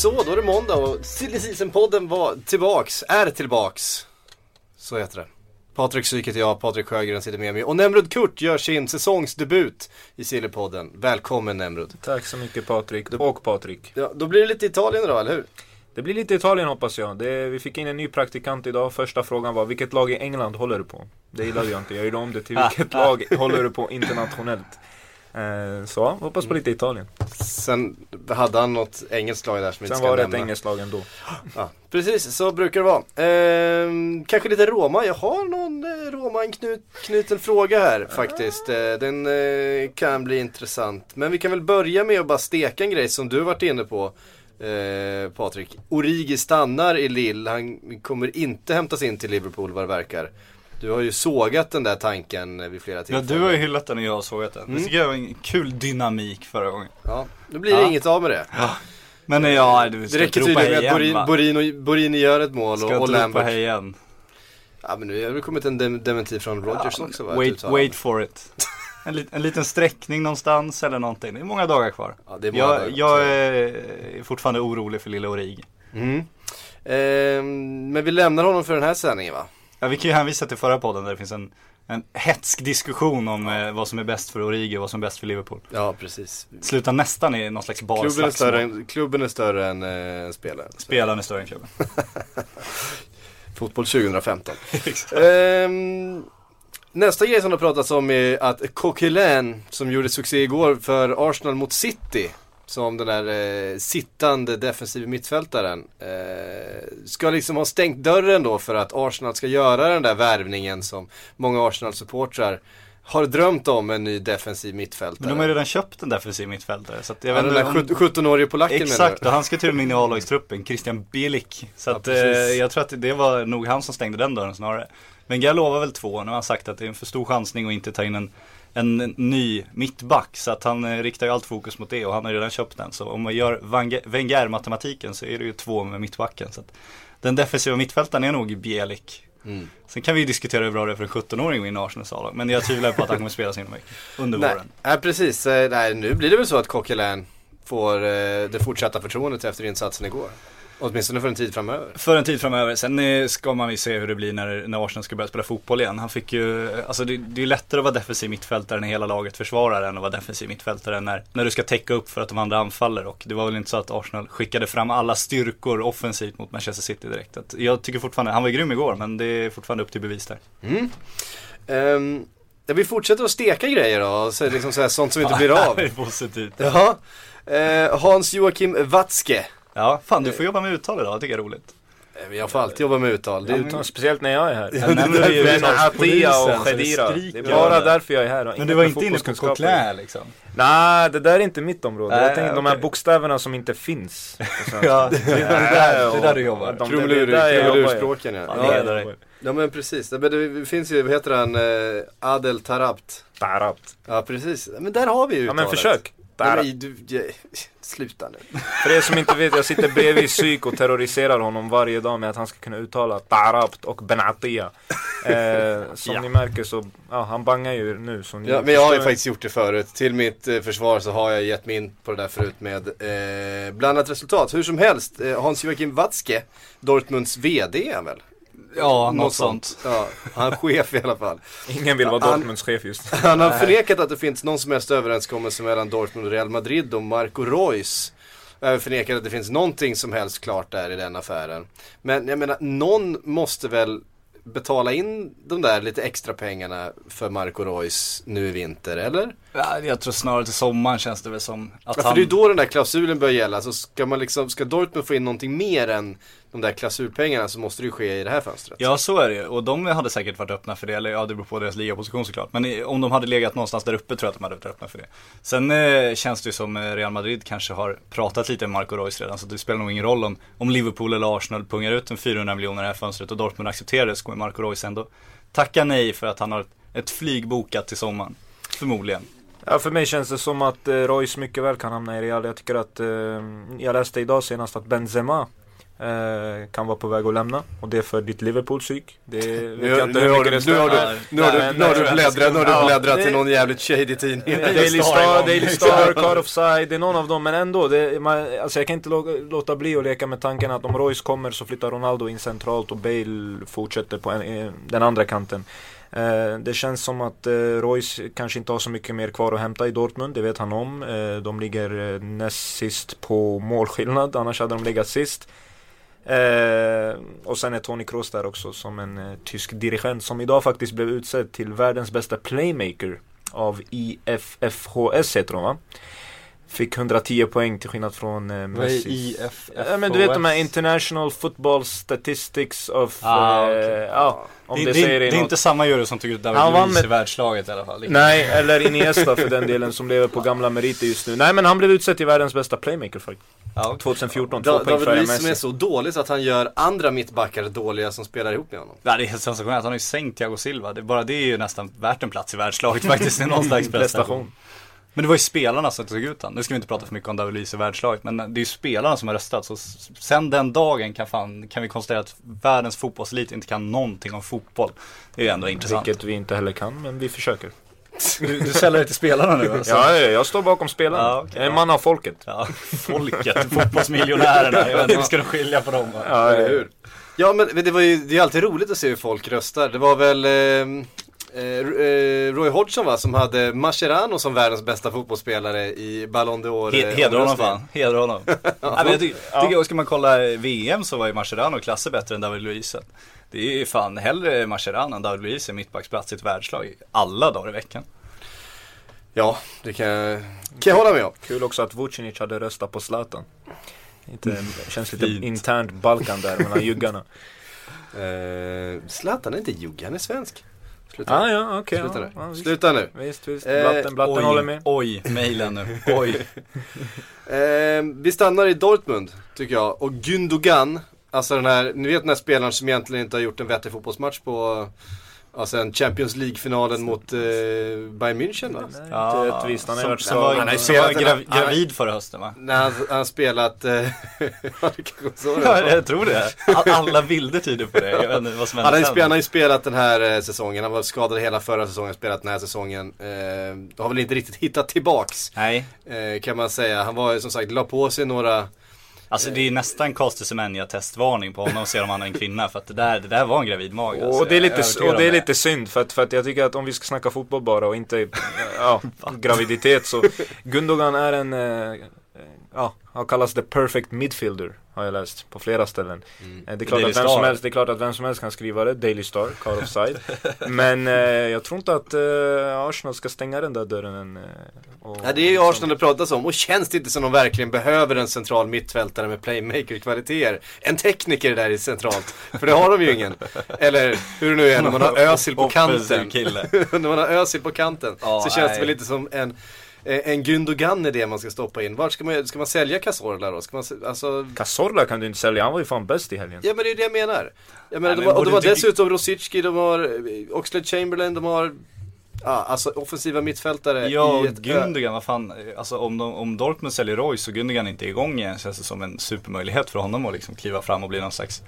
Så, då är det måndag och Silly Season-podden var tillbaks, är tillbaks. Så heter det. Patrik Syk heter jag, Patrik Sjögren sitter med mig och Nemrud Kurt gör sin säsongsdebut i Sillypodden. Välkommen Nemrud. Tack så mycket Patrik, och Patrik. Ja, då blir det lite Italien idag, eller hur? Det blir lite Italien hoppas jag. Det, vi fick in en ny praktikant idag. Första frågan var vilket lag i England håller du på? Det gillade jag inte. Jag gjorde om det till vilket lag håller du på internationellt? Eh, så, hoppas på lite Italien. Sen hade han något engelskt lag där som vi inte Sen ska var det ett engelskt lag ändå. Ja, precis, så brukar det vara. Ehm, kanske lite Roma. Jag har någon eh, Roma-knuten fråga här faktiskt. Eh, den kan bli intressant. Men vi kan väl börja med att bara steka en grej som du varit inne på. Eh, Patrik. Origi stannar i Lille. Han kommer inte hämtas in till Liverpool vad det verkar. Du har ju sågat den där tanken eh, vid flera Ja, tillfällen. du har ju hyllat den och jag har sågat den. Mm. Det tycker jag var en kul dynamik förra gången. Ja, då blir det Ja. inget av med det. Men ja, du Det ska räcker inte ropa tydligen med att igen Borini, va? Borini, gör ett mål Ska och, och Lambert. hej igen. Ja men nu har det kommit en dem- dementi från Rogers också va? Wait, uttalande. wait for it. En, lit, en liten sträckning någonstans eller någonting. Det är många dagar kvar. Ja, det många Jag, dagar, jag är fortfarande orolig för lilla Origi. Mm. Ehm, men vi lämnar honom för den här sändningen va? Ja, vi kan ju hänvisa till förra podden där det finns en, en hetsk diskussion om eh, vad som är bäst för Origi och vad som är bäst för Liverpool. Ja precis. Slutar nästan i någon slags Klubben är, barslagsmål. större än, klubben är större än eh, spelaren. Spelaren är större än klubben. Fotboll 2015. Ehm, nästa grej som det har pratats om är att Coquelin som gjorde succé igår för Arsenal mot City. Som den där eh, sittande defensiva mittfältaren. Eh, ska liksom ha stängt dörren då för att Arsenal ska göra den där värvningen som många Arsenal-supportrar har drömt om en ny defensiv mittfältare. Men de har ju redan köpt en defensiv mittfältare. Så att jag ja, den där om- 17-årige polacken Exakt, och han ska till och med in i A-lagstruppen, Christian Bielik. Så Ja, att, eh, jag tror att det var nog han som stängde den dörren snarare. Men jag lovar väl två, nu har han sagt att det är en för stor chansning att inte ta in en, en ny mittback. Så att han eh, riktar ju allt fokus mot det och han har redan köpt den. Så om man gör Wenger-matematiken så är det ju två med mittbacken. Så den defensiva mittfältaren är nog Bielik. Mm. Sen kan vi ju diskutera hur bra det är för en 17-åring att vinna Arsenals A-lag. Men jag tvivlar på att han kommer spela sin vecka under Nej, våren. nej precis. Eh, Nej, nu blir det väl så att Coquelin får eh, det fortsatta förtroendet efter insatsen igår. Åtminstone för en tid framöver. För en tid framöver. Sen ska man ju se hur det blir när, när Arsenal ska börja spela fotboll igen. Han fick ju, alltså det, det är lättare att vara defensiv mittfältare när hela laget försvarar än att vara defensiv mittfältare när, när du ska täcka upp för att de andra anfaller. Och det var väl inte så att Arsenal skickade fram alla styrkor offensivt mot Manchester City direkt. Att jag tycker fortfarande, han var grym igår men det är fortfarande upp till bevis där. Mm. Um, ja, vi fortsätter att steka grejer då, så liksom så här, sånt som inte blir av. det är positivt. Ja. Eh, Hans Joakim Watzke. Ja, fan du får jobba med uttal idag, det tycker jag är roligt. Eh, Jag får alltid jobba med uttal. Det är, Utan, speciellt när jag är här. Ja, men det är Men Atia och det Khedira. Det är bara därför jag är här. Men du var inte inne på. Coquelin liksom? Nej, det där är inte mitt område. Jag tänker de här bokstäverna som inte finns. Ja, det är där, det är där du jobbar. De- Krumelur, det är där jag jobbar, ja. Krumelurspråken ja. Ja, ja men precis. Det, det finns ju, vad heter han, eh, Adel Tarabt. Tarabt. Ja precis. Men där har vi ju Ja men uttalet. försök. Tarabt. Sluta nu. För er som inte vet, jag sitter bredvid psyk och terroriserar honom varje dag med att han ska kunna uttala Tarabt och Benatia. Eh, som Ja. ni märker så, ja han bangar ju nu. Så ni Ja, men jag har ju faktiskt gjort det förut. Till mitt eh, försvar så har jag gett mig in på det där förut med eh, blandat resultat. Hur som helst, eh, Hans-Joakim Watzke, Dortmunds VD är han väl? Ja, något sånt. Ja, han är chef i alla fall. Ingen vill vara Dortmunds chef just nu. Han har förnekat att det finns någon som helst överenskommelse mellan Dortmund och Real Madrid och Marco Reus. Jag förnekar att det finns någonting som helst klart där i den affären. Men jag menar, någon måste väl betala in de där lite extra pengarna för Marco Reus nu i vinter, eller? Ja, jag tror snarare till sommaren känns det väl som att Ja, för han... det är då den där klausulen börjar gälla. Så ska man liksom, ska Dortmund få in någonting mer än de där klausulpengarna så måste det ju ske i det här fönstret. Ja så är det ju. och de hade säkert varit öppna för det, eller ja det beror på deras ligaposition såklart. Men om de hade legat någonstans där uppe tror jag att de hade varit öppna för det. Sen eh, känns det ju som eh, Real Madrid kanske har pratat lite med Marco Reus redan, så det spelar nog ingen roll om, om Liverpool eller Arsenal pungar ut en 400 miljoner i det här fönstret och Dortmund accepterar det så kommer Marco Reus ändå tacka nej för att han har ett flyg bokat till sommaren. Förmodligen. Ja, för mig känns det som att eh, Royce mycket väl kan hamna i Real. Jag tycker att, eh, jag läste idag senast att Benzema kan vara på väg att lämna. Och det är för ditt Liverpool-psyk. Det vet Nu, jag inte hur har mycket du, det nu har stämmer. du, nu har du, Nej, nu har du nej, bläddrat, nu har du bläddrat det- till någon jävligt shady tidning. Daily Star. Daily Star, Card of Side, det är någon av dem. Men ändå, det, man, alltså jag kan inte lå- låta bli att leka med tanken att om Royce kommer så flyttar Ronaldo in centralt och Bale fortsätter på en, eh, den andra kanten. Eh, det känns som att eh, Royce kanske inte har så mycket mer kvar att hämta i Dortmund, det vet han om. Eh, de ligger eh, näst sist på målskillnad, annars hade de legat sist. Eh, och sen är Toni Kroos där också som en eh, tysk dirigent som idag faktiskt blev utsedd till världens bästa playmaker av IFFHS heter hon va? Fick 110 poäng till skillnad från eh, Messi. IFF? Ja men du vet de här International Football Statistics of... Ah, eh, ja, om Det, det, det, säger det är något. inte samma jury som tog ut David Han Luiz i med- världslaget i alla fall. Nej, eller Iniesta för den delen som lever på gamla meriter just nu. Nej men han blev utsedd till världens bästa playmaker faktiskt. Ja, okej. 2014, två Da, poäng David Luiz som är så dålig så att han gör andra mittbackar dåliga som spelar ihop med honom. Ja, det är helt sensationellt. Han har ju sänkt Thiago Silva. Det, bara det är ju nästan värt en plats i världslaget faktiskt. Det är någon slags prestation. Prestation. Men det var ju spelarna som tog ut han. Nu ska vi inte prata för mycket om David Luiz i världslaget. Men det är ju spelarna som har röstat. Så sen den dagen kan, fan, kan vi konstatera att världens fotbollselit inte kan någonting om fotboll. Det är ju ändå intressant. Vilket vi inte heller kan, men vi försöker. Du, du säljer det till spelarna nu alltså? Ja, ja, jag står bakom spelarna. Ja, är en ja. man av folket. Ja, folket, fotbollsmiljonärerna. Jag vet inte, ska de skilja på dem? va? Ja, Eller hur? Ja men det var ju, det är alltid roligt att se hur folk röstar. Det var väl eh, eh, eh, Roy Hodgson va, som hade Mascherano som världens bästa fotbollsspelare i Ballon d'Or. He- eh, Hedra honom fan, hedra honom. ja, men jag tycker, tycker jag, ska man kolla VM så var ju Mascherano klasser bättre än David Luiz. Det är ju fan hellre Mascherano än David Luiz i mittbacksplats i ett världslag alla dagar i veckan. Ja, det kan jag, kan jag hålla med om. Kul också att Vucinic hade röstat på Zlatan. Inte, känns lite Fint. internt Balkan där mellan juggarna. Eh, Zlatan är inte jugg, han är svensk. Sluta, Ah, ja, okej. Sluta ja, nu. ja, visst. Sluta nu. Visst, visst. Eh, Blatten, Blatten håller med. oj, mejlen nu. Oj. Eh, vi stannar i Dortmund, tycker jag. Och Gündogan, alltså den här, ni vet den här spelaren som egentligen inte har gjort en vettig fotbollsmatch på, alltså en Champions League-finalen mot eh, Bayern München va? Nej, Ja, inte rättvist. Han har ju som, Han har ju spelat grav, gravid förra hösten va? När han, han har spelat, eh, ja det det jag tror det. All- Alla bilder tyder på det. Jag vet inte vad som Han har, spelat, han sen. har ju spelat den här eh, säsongen, han var skadad hela förra säsongen, spelat den här säsongen. Eh, har väl inte riktigt hittat tillbaks, Nej, eh, kan man säga. Han var ju som sagt, la på sig några alltså det är nästan Caster Semenya testvarning på honom ser om han är en kvinna. För att det där, det där var en gravid mage. alltså. Och det är lite, och det är lite synd för att, för att jag tycker att om vi ska snacka fotboll bara och inte ja, graviditet så Gundogan är en, eh, ja, han kallas the perfect midfielder har jag läst på flera ställen. Eh, Det är klart Daily att vem Star. som helst, det är klart att vem som helst kan skriva det, Daily Star, Card of Side. Men eh, jag tror inte att eh, Arsenal ska stänga den där dörren än. eh, och, Ja det är ju liksom- Arsenal det pratas om och känns det inte som de verkligen behöver en central mittfältare med playmaker-kvaliteter? En tekniker där är centralt, för det har de ju ingen. Eller hur det nu är när man har Özil på kanten. när man har Özil på kanten Ja, så känns nej. det väl lite som en en Gündogan är det man ska stoppa in. Vart ska man, ska man sälja Cazorla då? Ska man, alltså, Cazorla kan du inte sälja, han var ju fan bäst i helgen. ja men det är det jag menar. Jag menar Nej, de men och de har inte- dessutom Rosicki, de har eh, Oxlade Chamberlain, de har Ja, alltså offensiva mittfältare Ja, i ett Gündogan, vad fan, alltså om, de, om Dortmund säljer Royce och Gündogan inte är igång igen känns det som en supermöjlighet för honom att liksom kliva fram och bli någon slags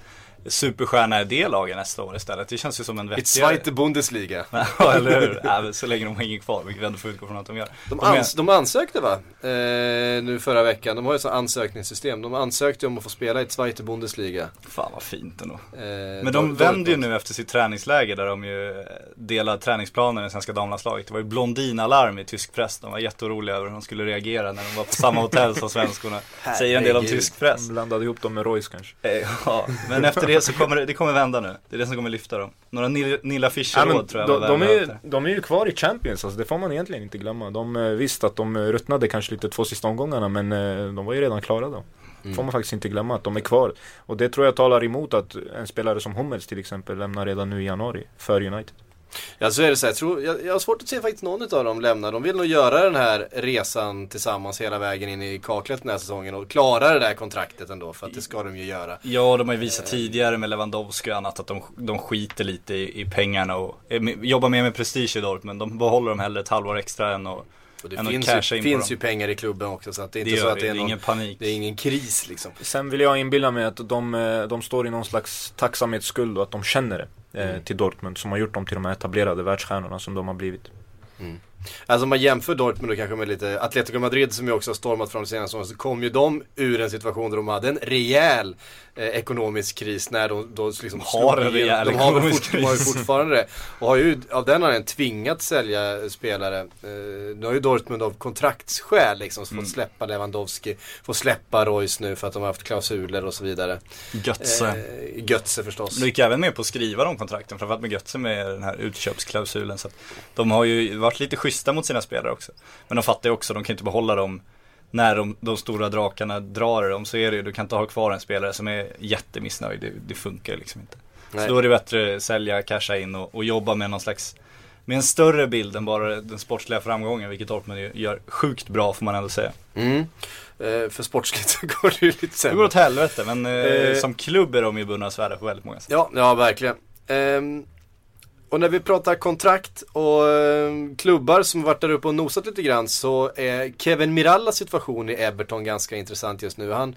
superstjärna i det laget nästa år istället. Det känns ju som en Ett vettigare... Zweite Bundesliga. Ja, eller hur? Ja, så länge de hänger kvar, vilket vi ändå får utgå från att de gör. De, De är- de ansökte va? Eh, nu förra veckan. De har ju ett ansökningssystem. De ansökte om att få spela i Zweite Bundesliga. Fan vad fint ändå. Eh, Men Dor- de vänder ju nu efter sitt träningsläger där de ju delar träningsplaner i det svenska damlandslaget. Det var ju blondinalarm i tysk press. De var jätteoroliga över hur de skulle reagera när de var på samma hotell som svenskorna. Säger en del om tysk press. De blandade ihop dem med Royce kanske. Eh, Ja, men efter vet så kommer det, det kommer vända nu. Det är det som kommer lyfta dem. Några Nilla- Ja, Fischer-råd men tror jag de, var de, är, möter. de är ju kvar i Champions, alltså, det får man egentligen inte glömma. De eh, visst att de eh, ruttnade kanske lite två sista omgångarna men eh, de var ju redan klara då. Mm. Får man faktiskt inte glömma att de är kvar. Och det tror jag talar emot att en spelare som Hummels till exempel lämnar redan nu i januari för United. Ja så är det så här, jag, tror, jag, jag har svårt att se faktiskt någon av dem lämna. De vill nog göra den här resan tillsammans hela vägen in i kaklet den här säsongen och klara det där kontraktet ändå för att det ska de ju göra. Ja, de har ju visat tidigare med Lewandowski och annat att de, de skiter lite i, i pengarna och eh, jobbar mer med prestige i Dortmund. De behåller dem hellre ett halvår extra än att och det finns, ju, finns ju pengar i klubben också så att det är Det inte så gör att det, det är, det är någon, ingen panik. det är ingen kris liksom. Sen vill jag inbilla mig att de, eh, de står i någon slags tacksamhetsskuld och att de känner det. Eh, Mm. Till Dortmund som har gjort dem till de här etablerade världsstjärnorna som de har blivit. Alltså om man jämför Dortmund då kanske med lite Atletico Madrid som ju också har stormat fram senaste åren så kom ju de ur en situation där de hade en rejäl eh, ekonomisk kris när de då liksom Har en rejäl de har fort, de har ju fortfarande det. Och har ju av den anledningen tvingats sälja spelare. Eh, nu har ju Dortmund av kontraktsskäl liksom Mm. fått släppa Lewandowski, får släppa Royce nu för att de har haft klausuler och så vidare. Götze. Eh, Götze förstås. De gick även med på att skriva de kontrakten, framförallt med Götze med den här utköpsklausulen. Så de har ju varit lite schyssta mot sina spelare också. Men de fattar ju också, de kan inte behålla dem när de, de stora drakarna drar i dem så är det ju, du kan inte ha kvar en spelare som är jättemissnöjd, det, det funkar liksom inte. Nej. Så då är det bättre att sälja, casha in och, och jobba med någon slags med en större bild än bara den sportsliga framgången, vilket Dortmund ju gör sjukt bra får man ändå säga. Mm. Eh, för sportsligt så går det ju lite Det sämre. går åt helvete, men eh, Eh. som klubb är de ju beundransvärda på väldigt många sätt. Ja, ja verkligen. Ehm, och när vi pratar kontrakt och eh, klubbar som varit där uppe och nosat lite grann så är Kevin Mirallas situation i Everton ganska intressant just nu. Han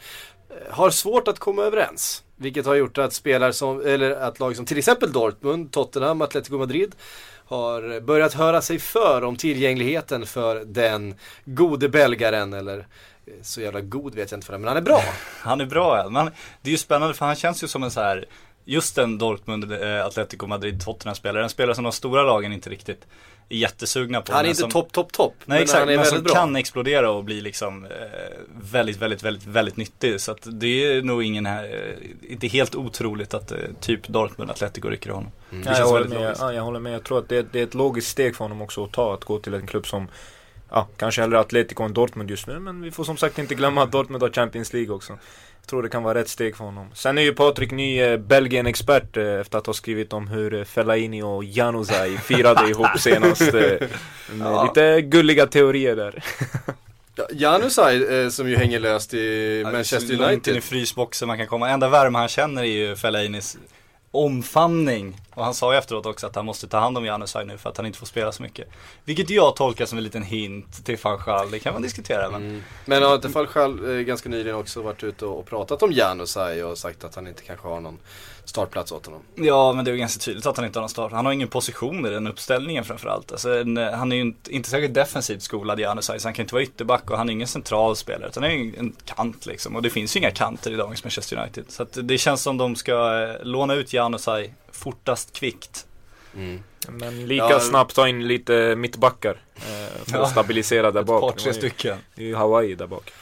eh, har svårt att komma överens. Vilket har gjort att spelare som, eller att lag som till exempel Dortmund, Tottenham, Atletico Madrid har börjat höra sig för om tillgängligheten för den gode belgaren eller eh, så jävla god vet jag inte för det, men han är bra. Han är bra ja. men det är ju spännande för han känns ju som en så här Just en Dortmund, eh, Atletico Madrid, Tottenham-spelare. En spelare som de stora lagen inte riktigt är jättesugna på. Han är inte som, topp, topp, topp. Nej men exakt, han är men som bra. kan explodera och bli liksom eh, väldigt, väldigt, väldigt, väldigt nyttig. Så att det är nog ingen här, eh, inte helt otroligt att eh, typ Dortmund, Atletico rycker honom. Mm. Ja, jag, håller med, ja, jag håller med. Jag tror att det, det är ett logiskt steg för honom också att ta. Att gå till en klubb som Ja, kanske hellre Atletico än Dortmund just nu. Men vi får som sagt inte glömma att Dortmund har Champions League också. Jag tror det kan vara rätt steg för honom. Sen är ju Patrik ny eh, Belgien-expert eh, efter att ha skrivit om hur eh, Fellaini och Januzaj firade ihop senast. Eh, med Ja. Lite gulliga teorier där. Ja, Janusaj eh, som ju hänger löst i Manchester Så långt in United. i frysboxen man kan komma. Enda värme han känner är ju Fellainis omfamning. Och han sa ju efteråt också att han måste ta hand om Janusaj nu för att han inte får spela så mycket. Vilket jag tolkar som en liten hint till Fanchal. Det kan man diskutera men. Mm. Men har inte Falchal eh, ganska nyligen också varit ute och pratat om Janusaj och sagt att han inte kanske har någon startplats åt honom? Ja men det är ju ganska tydligt att han inte har någon start. Han har ingen position i den uppställningen framförallt. Alltså, en, han är ju inte, inte särskilt defensivt skolad Janusaj så han kan inte vara ytterback och han är ingen central spelare. Utan han är en kant liksom. Och det finns ju inga kanter i dagens Manchester United. Så att det känns som de ska eh, låna ut Janusaj fortast kvickt. Mm. Men lika Ja. snabbt ta in lite mittbackar. Eh, för Ja. att stabilisera där Ett bak. par, Det tre stycken. Det är ju Hawaii där bak.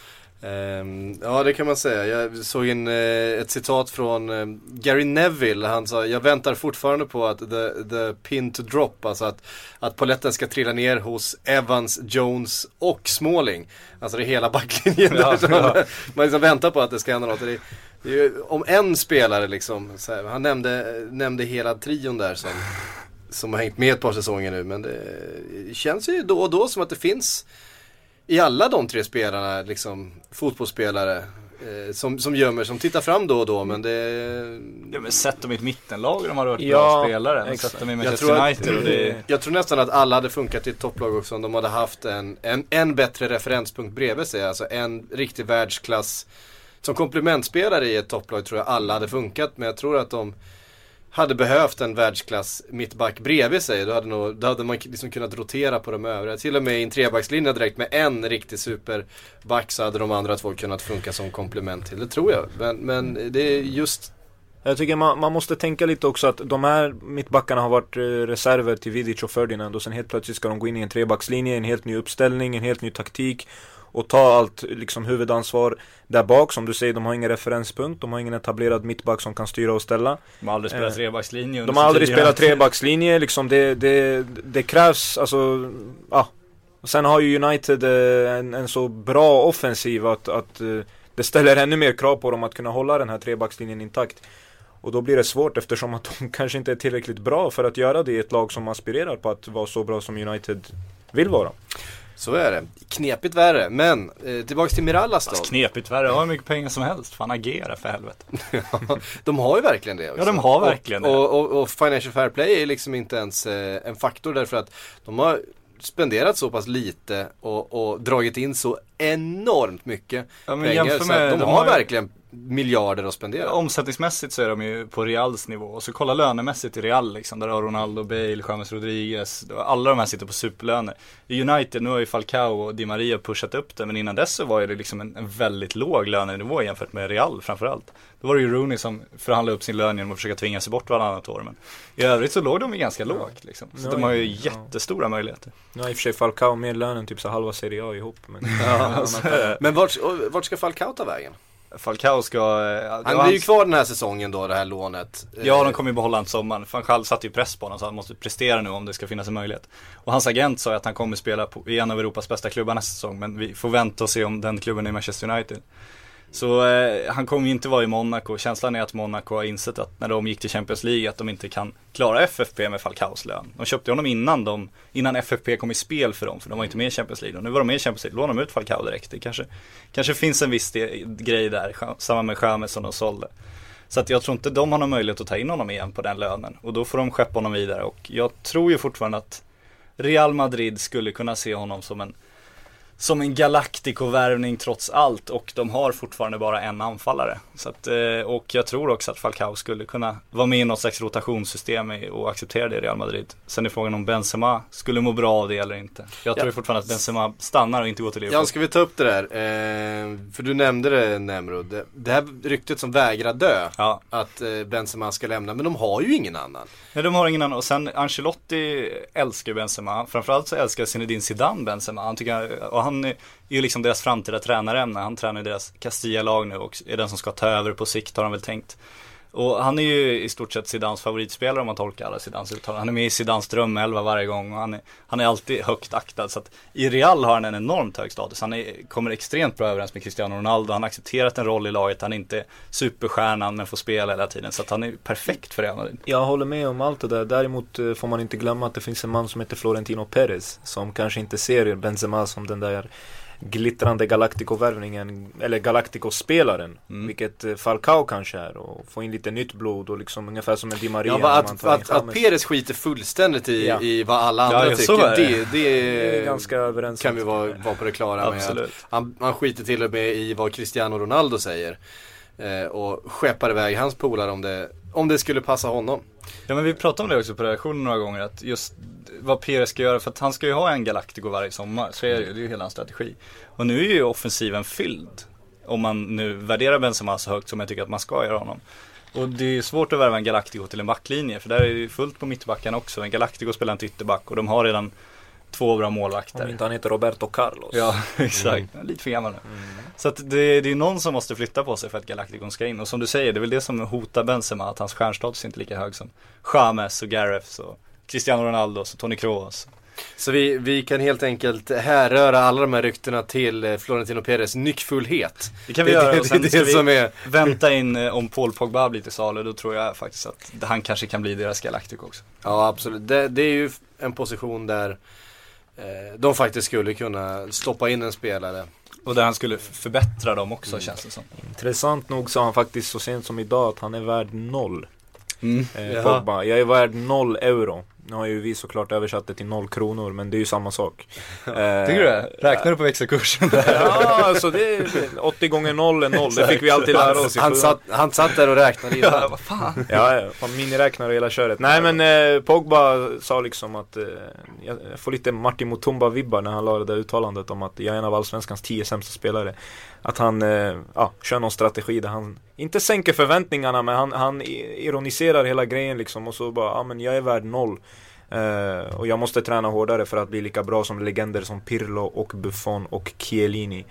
Ehm, ja det kan man säga. Jag såg en, eh, ett citat från eh, Gary Neville. Han sa jag väntar fortfarande på att the, the pin to drop. Alltså att, att poletten ska trilla ner hos Evans, Jones och Smalling. Alltså det är hela backlinjen Ja, där. ja. Man, man liksom väntar på att det ska hända något. Det är, det är ju, om en spelare liksom. Så här, han nämnde, nämnde hela trion där som, som har hängt med ett par säsonger nu. Men det känns ju då och då som att det finns i alla de tre spelarna, liksom fotbollsspelare eh, som, som gömmer, som tittar fram då och då men det... Ja men sätt dem i ett mittenlag de har varit Ja, bra spelare. Sätt dem i Jag tror att- och det Jag tror nästan att alla hade funkat i ett topplag också om de hade haft en, en, en bättre referenspunkt bredvid sig. Alltså en riktig världsklass. Som komplementspelare i ett topplag tror jag alla hade funkat men jag tror att de hade behövt en världsklass mittback bredvid sig. Då hade, nog, då hade man liksom kunnat rotera på de övriga. Till och med i en trebackslinje direkt med en riktig superback så hade de andra två kunnat funka som komplement till. Det tror jag. Men, men det är just Jag tycker man, man måste tänka lite också att de här mittbackarna har varit eh, reserver till Vidic och Ferdinand och sen helt plötsligt ska de gå in i en trebackslinje, en helt ny uppställning, en helt ny taktik och ta allt liksom huvudansvar där bak. Som du säger, de har ingen referenspunkt, de har ingen etablerad mittback som kan styra och ställa. De har aldrig spelat Eh, trebackslinje De har aldrig spelat trebackslinje, liksom det, det, det krävs, alltså, ja. Sen har ju United eh, en, en så bra offensiv att, att eh, det ställer ännu mer krav på dem att kunna hålla den här trebackslinjen intakt. Och då blir det svårt eftersom att de kanske inte är tillräckligt bra för att göra det i ett lag som aspirerar på att vara så bra som United vill vara. Så är det. Knepigt värre. Men eh, tillbaks till Mirallas då. Fast knepigt värre, har hur mycket pengar som helst. Fan agera för helvete. de har ju verkligen det också. Ja, de har verkligen och, det. Och, och, och Financial Fair Play är liksom inte ens eh, en faktor därför att de har spenderat så pass lite och, och dragit in så enormt mycket Ja, men pengar. Så med- de, de har har verkligen miljarder att spendera. Omsättningsmässigt så är de ju på Reals nivå. Och så kolla lönemässigt i Real liksom. Där har Ronaldo, Bale, James Rodriguez. Alla de här sitter på superlöner. I United, nu har ju Falcao och Di Maria pushat upp det. Men innan dess så var det liksom en, en väldigt låg lönenivå jämfört med Real framförallt. Då var det ju Rooney som förhandlade upp sin lön genom att försöka tvinga sig bort varannat år. Men i övrigt så låg de ju ganska lågt liksom. Så Ja, de har ju ja. jättestora möjligheter. Nu har i och för sig Falcao mer lön än typ så halva Serie A ihop. Men, Ja, Men vart, vart ska Falcao ta vägen? Falcao ska... eh, Han blir ju kvar den här säsongen då, det här lånet. Ja, de kommer ju behålla honom sommaren. Själv satte ju press på honom så han måste prestera nu om det ska finnas en möjlighet. Och hans agent sa ju att han kommer spela på, i en av Europas bästa klubbar nästa säsong. Men vi får vänta och se om den klubben är Manchester United. Så eh, han kommer ju inte vara i Monaco. Känslan är att Monaco har insett att när de gick till Champions League att de inte kan klara FFP med Falcaos lön. De köpte honom innan, de, innan FFP kom i spel för dem. För de var inte med i Champions League. Och nu var de med i Champions League. Lånade de ut Falcao direkt. Det kanske, kanske finns en viss de, grej där. Samma med James som de sålde. Så att jag tror inte de har någon möjlighet att ta in honom igen på den lönen. Och då får de skeppa honom vidare. Och jag tror ju fortfarande att Real Madrid skulle kunna se honom som en som en Galactico-värvning trots allt och de har fortfarande bara en anfallare. Så att, eh, och jag tror också att Falcao skulle kunna vara med i något slags rotationssystem och acceptera det i Real Madrid. Sen är frågan om Benzema skulle må bra av det eller inte. Jag tror Ja. fortfarande att Benzema stannar och inte går till Liverpool. Jan, ska vi ta upp det där? Eh, för du nämnde det Nemrod. Det, det här ryktet som vägrar dö. Ja. Att eh, Benzema ska lämna. Men de har ju ingen annan. Nej, de har ingen annan. Och sen Ancelotti älskar ju Benzema. Framförallt så älskar Zinedine Zidane Benzema. Han tycker, och han är ju liksom deras framtida tränare. Han tränar ju deras Castilla-lag nu och är den som ska ta över på sikt har han väl tänkt. Och han är ju i stort sett Zidans favoritspelare om man tolkar alla Zidans uttalanden. Han är med i Zidans drömelva varje gång och han är, han är alltid högt aktad. Så att i Real har han en enormt hög status. Han är, kommer extremt bra överens med Cristiano Ronaldo. Han har accepterat en roll i laget. Han är inte superstjärnan men får spela hela tiden. Så att han är perfekt för Real Madrid. Jag håller med om allt det där. Däremot eh, får man inte glömma att det finns en man som heter Florentino Perez som kanske inte ser Benzema som den där glittrande Galactico-värvningen, eller Galactico-spelaren. Mm. Vilket eh, Falcao kanske är och få in lite nytt blod och liksom ungefär som en Di Maria. Ja, att, att, att James. Perez skiter fullständigt i, Ja. i vad alla andra Ja, ja, så tycker. är det. Det, det, Det är ganska överens kan vi vara, vara på det klara med. Absolut. Att han, han skiter till och med i vad Cristiano Ronaldo säger. Eh, och skeppar iväg hans polare om det, om det skulle passa honom. Ja men vi pratade om det också på redaktionen några gånger att just vad Pires ska göra för att han ska ju ha en Galactico varje sommar. Så är det ju, det är ju hela hans strategi. Och nu är ju offensiven fylld. Om man nu värderar Benzema så högt som jag tycker att man ska göra honom. Och det är ju svårt att värva en Galactico till en backlinje för där är det ju fullt på mittbacken också. En Galactico spelar inte ytterback och de har redan två bra målvakter. Om inte han heter Roberto Carlos. Ja, exakt. Lite för gammal nu. Så att det, det är någon som måste flytta på sig för att Galacticon ska in. Och som du säger, det är väl det som hotar Benzema, att hans stjärnstatus är inte lika hög som James och Gareth och Cristiano Ronaldo och Toni Kroos. Så vi, vi kan helt enkelt härröra alla de här ryktena till eh, Florentino Perez nyckfullhet. Det kan vi det, göra det, och sen det, det vi som är vänta in eh, om Paul Pogba blir till salu. Då tror jag faktiskt att han kanske kan bli deras Galactico också. Ja absolut, det, det är ju en position där eh, de faktiskt skulle kunna stoppa in en spelare. Och där han skulle förbättra dem också känns det som. Intressant nog sa han faktiskt så sent som idag att han är värd noll. Mm. Eh. Pogba. Jag är värd noll euro. Nu har ju vi såklart översatt det till noll kronor men det är ju samma sak. Eh, Tycker du det? Räknar du på växelkursen? Ja, alltså det är 80 gånger 0 är 0. Det fick vi alltid lära oss Han satt, han satt där och räknade ja, vad fan. Ja, ja. Fan, miniräknare och hela köret. Nej men eh, Pogba sa liksom att eh, jag får lite Martin Mutumba-vibbar när han la det där uttalandet om att jag är en av allsvenskans 10 sämsta spelare. Att han eh, ja, kör någon strategi där han inte sänker förväntningarna men han, han ironiserar hela grejen liksom och så bara, ja men jag är värd noll. Uh, och jag måste träna hårdare för att bli lika bra som legender som Pirlo och Buffon och Chiellini.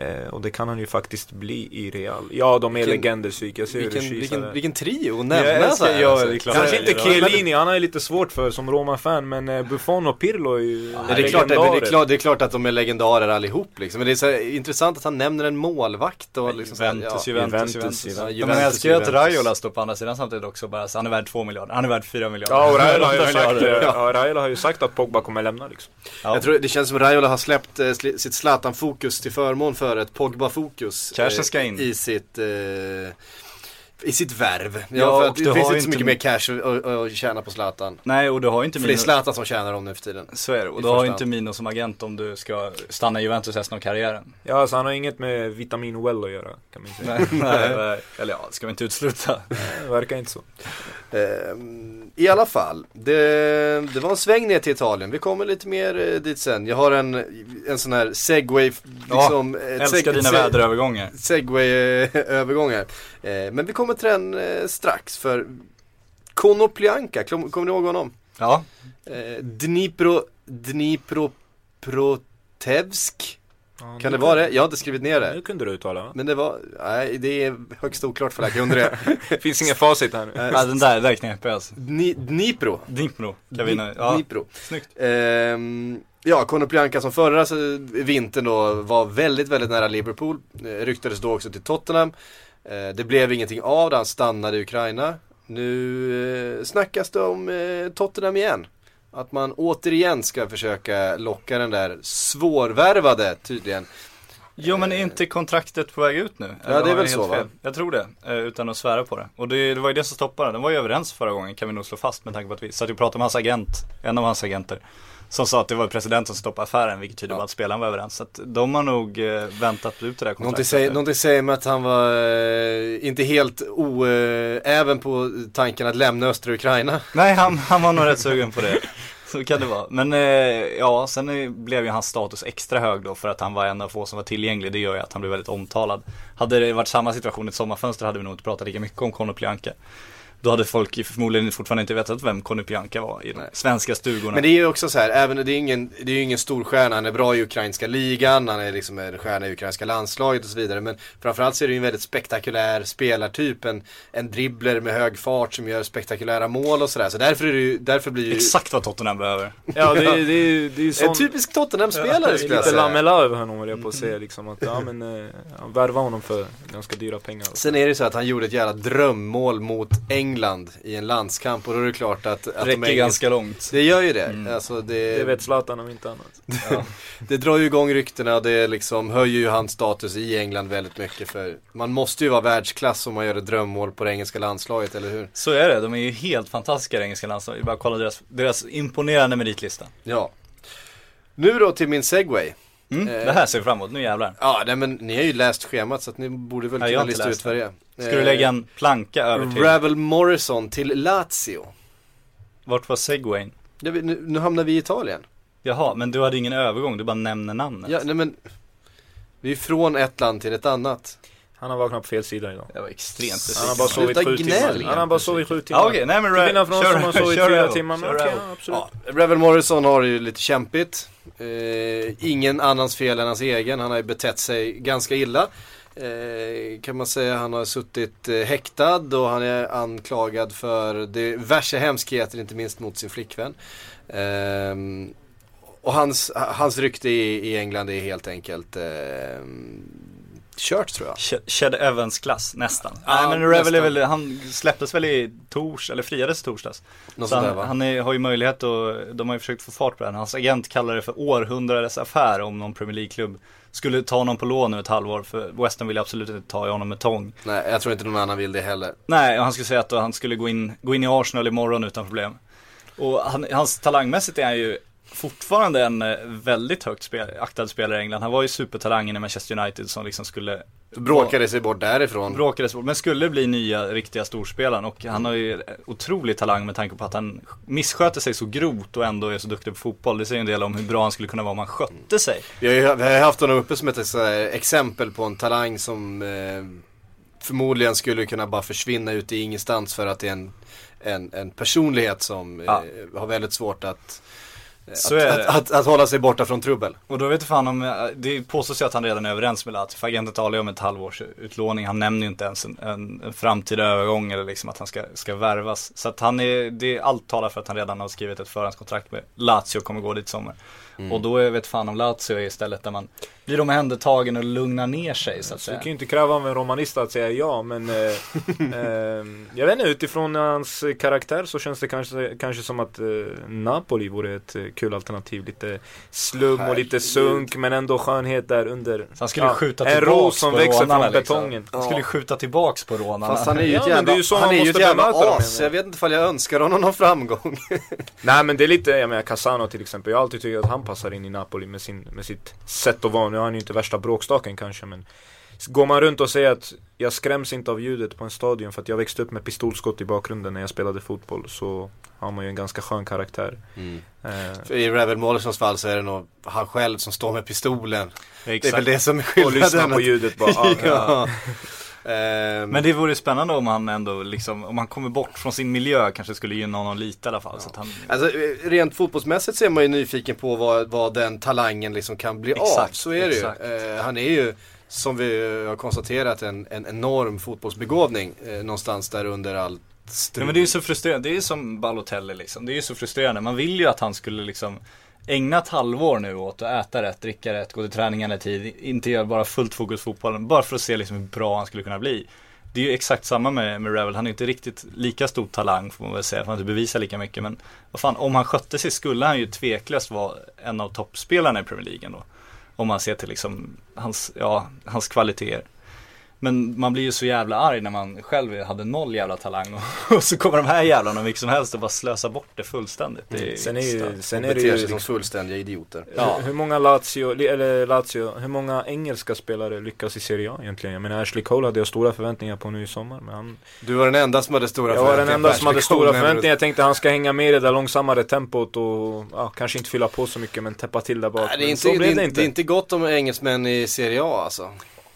Eh, och det kan han ju faktiskt bli i Real. Ja, de är Vilken- legender Psyk, jag ser Vilken, vilken, vilken trio att Ja, nämna jag så här, ska- ja, alltså. det är klart. Kanske Ja, inte ja, Chiellini, han ju lite svårt för som Roma-fan men eh, Buffon och Pirlo är ju Ja, det, är klart, det, är klart, det är klart att de är legendarer allihop liksom. Men det är så här, intressant att han nämner en målvakt och liksom så här, Juventus, ja. Juventus, Juventus, Juventus. Juventus. Ja, men Juventus, jag älskar ju att. Raiola står på andra sidan samtidigt också bara, så han är värd 2 miljarder, han är värd 4 miljarder. Ja, och Raiola har ju sagt, eh, ja, Raiola har ju sagt att Pogba kommer lämna liksom. Ja. Jag tror det känns som Raiola har släppt eh, sli- sitt Zlatan-fokus till förmån för ett Pogba-fokus. In. I sitt, eh, i sitt värv. Ja, Ja, för att du det har finns ju inte så mycket mer cash att, tjäna på Zlatan. Nej, och du har ju inte För det är Zlatan som tjänar dem nu för tiden. så är det, och du har inte Mino som agent om du ska stanna i Juventus resten av karriären. Ja, alltså han har inget med Vitamin Well att göra kan man säga. Nej, nej, nej. eller ja, ska vi inte utesluta. Det verkar inte så. Ehm, I alla fall, det, det var en sväng ner till Italien. Vi kommer lite mer eh, dit sen. Jag har en, en sån här segway, liksom. ett Älskar seg- dina väderövergångar. segway-övergångar. Eh, men vi kommer till den eh, strax för Konoplyanka, kom- kommer ni ihåg honom? Ja, Eh, Dnipro, Dniproprotevsk, Ja, kan nu det vara det? Jag har inte skrivit ner Nu det. kunde du uttala va? Men det var, nej det är högst oklart för alla kunde det. Det finns ingen facit här nu. ja den där, där är knepig alltså. Dni, Dnipro. Dnipro, kan vi Dni- ja, Dnipro. snyggt. Ehm, ja, Konoplyanka som förra alltså, vintern då var väldigt, väldigt nära Liverpool. Eh, ryktades då också till Tottenham. Eh, det blev ingenting av det, han stannade i Ukraina. Nu eh, snackas det om eh, Tottenham igen. Att man återigen ska försöka locka den där svårvärvade tydligen. Jo men är inte kontraktet på väg ut nu? Eller det är väl så, va? fel? Jag tror det, eh, utan att svära på det. Och det, det var ju det som stoppade det. De var ju överens förra gången kan vi nog slå fast med tanke på att vi satt och pratade med hans agent, en av hans agenter. Som sa att det var presidenten som stoppade affären, vilket tyder på Ja. att spelaren var överens. Så att de har nog eh, väntat ut det där Någonting kontraktet. säger, någonting säger mig att han var eh, inte helt oäven på tanken att lämna östra Ukraina. Nej, han, han var nog rätt sugen på det. Så kan det vara. Men eh, ja, sen eh, blev ju hans status extra hög då för att han var en av få som var tillgänglig. Det gör ju att han blev väldigt omtalad. Hade det varit samma situation i ett sommarfönster hade vi nog inte pratat lika mycket om Konoplyanka. Då hade folk förmodligen fortfarande inte vetat vem Konoplyanka var i de Nej. svenska stugorna. Men det är ju också så här, även det är ingen, det är ju ingen stor stjärna, han är bra i ukrainska ligan, han är liksom en stjärna i ukrainska landslaget och så vidare. Men framförallt så är det ju en väldigt spektakulär spelartyp, en, en dribbler med hög fart som gör spektakulära mål och sådär. Så därför är det ju, därför blir det ju Exakt vad Tottenham behöver. Ja, det, är- det, är- det är ju en sån... typisk Tottenham-spelare skulle jag Lite säga. Lamela över honom höll jag på att säga liksom att, ja men, eh, han värvar honom för ganska dyra pengar. Sen är det så att han gjorde ett jävla drömmål mot England i en landskamp och då är det klart att, att de Räcker engelska- ganska långt. Det gör ju det. Mm. Alltså det, Det vet Zlatan om inte annat. Ja. det drar ju igång ryktena och det liksom höjer ju hans status i England väldigt mycket för man måste ju vara världsklass om man gör ett drömmål på det engelska landslaget, eller hur? Så är det, de är ju helt fantastiska det engelska landslaget. Bara kolla deras, deras imponerande meritlista. Ja. Nu då till min segway. Mm, Eh. det här ser vi fram emot, nu jävlar. Ja, nej men ni har ju läst schemat så att ni borde väl kunna lista ut vad det är. Ska du lägga en planka över till? Ravel Morrison till Lazio. Vart var segwayn? Vi- nu, nu hamnar vi i Italien. Jaha, men du hade ingen övergång, du bara nämner namnet. Ja, nej men. Vi är från ett land till ett annat. Han har vaknat på fel sida idag. Det var extremt Han har bara sovit sju timmar. Han har bara sovit sju timmar. Ja okej, nej men Till skillnad från oss som har sovit fyra timmar. Men Kör okej, Ravel. ja, absolut. Ja, Ravel Morrison har det ju lite kämpigt. Eh, ingen annans fel än hans egen. Han har ju betett sig ganska illa. Eh, kan man säga. Han har suttit eh, häktad och han är anklagad för diverse hemskheter, inte minst mot sin flickvän. Eh, och hans, hans rykte i, i England är helt enkelt eh, kört tror jag. Ch- Ched Evans klass, nästan. Ja, nej men Ravel är väl, han släpptes väl i tors, eller friades i torsdags. Något Så sånt där, han, han är, har ju möjlighet att, de har ju försökt få fart på den. Hans agent kallar det för århundradets affär om någon Premier League-klubb skulle ta honom på lån nu ett halvår. För West Ham vill absolut inte ta honom med tång. Nej, jag tror inte någon annan vill det heller. Nej, och han skulle säga att då han skulle gå in, gå in i Arsenal imorgon utan problem. Och han, hans talangmässigt är han ju fortfarande en eh, väldigt högt spel, aktad spelare i England. Han var ju supertalangen i Manchester United som liksom skulle Bråkade sig bort därifrån. Bråkades bort, men skulle bli nya riktiga storspelaren och han har ju otrolig talang med tanke på att han missköter sig så grovt och ändå är så duktig på fotboll. Det säger en del om hur bra han skulle kunna vara om han skötte sig. Vi har ju haft honom uppe som ett exempel på en talang som eh, förmodligen skulle kunna bara försvinna ut i ingenstans för att det är en, en, en personlighet som Ja. eh, har väldigt svårt att, Så att, är att, det. att, att hålla sig borta från trubbel. Och då vet fan om, det påstås ju att han redan är överens med Lazio. För agenten talar ju om ett halvårs utlåning. Han nämner ju inte ens en, en, en framtida övergång eller liksom att han ska, ska värvas. Så att han är, det, allt talar för att han redan har skrivit ett förhandskontrakt med Lazio och kommer gå dit i sommar. Och då är, vet fan om Lazio är istället där man blir omhändertagen och lugnar ner sig så att Så säga. vi kan ju inte kräva av en romanist att säga ja, men eh, eh, jag vet inte, utifrån hans karaktär så känns det kanske, kanske som att eh, Napoli vore ett eh, kul alternativ. Lite slum och lite sunk, men ändå skönhet där under. Så han skulle skjuta en tillbaks ros som på växer rånarna, från liksom. betongen. Han skulle skjuta tillbaks på rånarna. Fast han är ju Ja, ett men jävla, det är ju så han man är ju ett måste jävla as. Jag vet inte ifall jag önskar honom någon framgång. Nej men det är lite, jag menar Casano till exempel, jag har alltid tyckt att han passar in i Napoli med, sin, med sitt sätt att vara. Nu är han ju inte värsta bråkstaken kanske men Går man runt och säger att jag skräms inte av ljudet på en stadion för att jag växte upp med pistolskott i bakgrunden när jag spelade fotboll så har man ju en ganska skön karaktär. Eh, För I Rebel Mollesons fall så är det nog han själv som står med pistolen. Det är Exakt. väl det som är och skillnaden. lyssna på ljudet bara. ah, ja. Ehm, Men det vore spännande om han ändå liksom, om han kommer bort från sin miljö kanske skulle gynna honom lite i alla fall. Så att han, Alltså eh, rent fotbollsmässigt så är man ju nyfiken på vad, vad den talangen liksom kan bli av. Exakt, Så är det ju. Eh, han är ju, som vi har konstaterat, en, en enorm fotbollsbegåvning. Eh, någonstans där under allt strul. Ja men det är ju så frustrerande, det är ju som Balotelli liksom. Det är ju så frustrerande. Man vill ju att han skulle liksom ägna ett halvår nu åt att äta rätt, dricka rätt, gå till träningarna i tid. Inte göra bara fullt fokus på fotbollen. Bara för att se liksom hur bra han skulle kunna bli. Det är ju exakt samma med, med Revel. Han är inte riktigt lika stor talang får man väl säga. För han inte bevisat lika mycket. Men vad fan, om han skötte sig skulle han ju tveklöst vara en av toppspelarna i Premier League ändå. Om man ser till liksom hans, ja, hans kvaliteter. Men man blir ju så jävla arg när man själv hade noll jävla talang och, och så kommer de här jävlarna vilket som helst och bara slösa bort det fullständigt. Det är Sen är ju, sen är det ju som fullständiga idioter. Ja. hur, hur många Lazio, eller Lazio, hur många engelska spelare lyckas i Serie A egentligen? Jag menar Ashley Cole hade jag stora förväntningar på nu i sommar men han Du var den enda som hade stora Jag var den förväntningar enda som hade stora förväntningar. Jag tänkte han ska hänga med i det där långsammare tempot och ja, kanske inte fylla på så mycket men täppa till där bak. Nej, det, är inte, så det, blev är, det inte. inte. det är inte gott om engelsmän i Serie A alltså.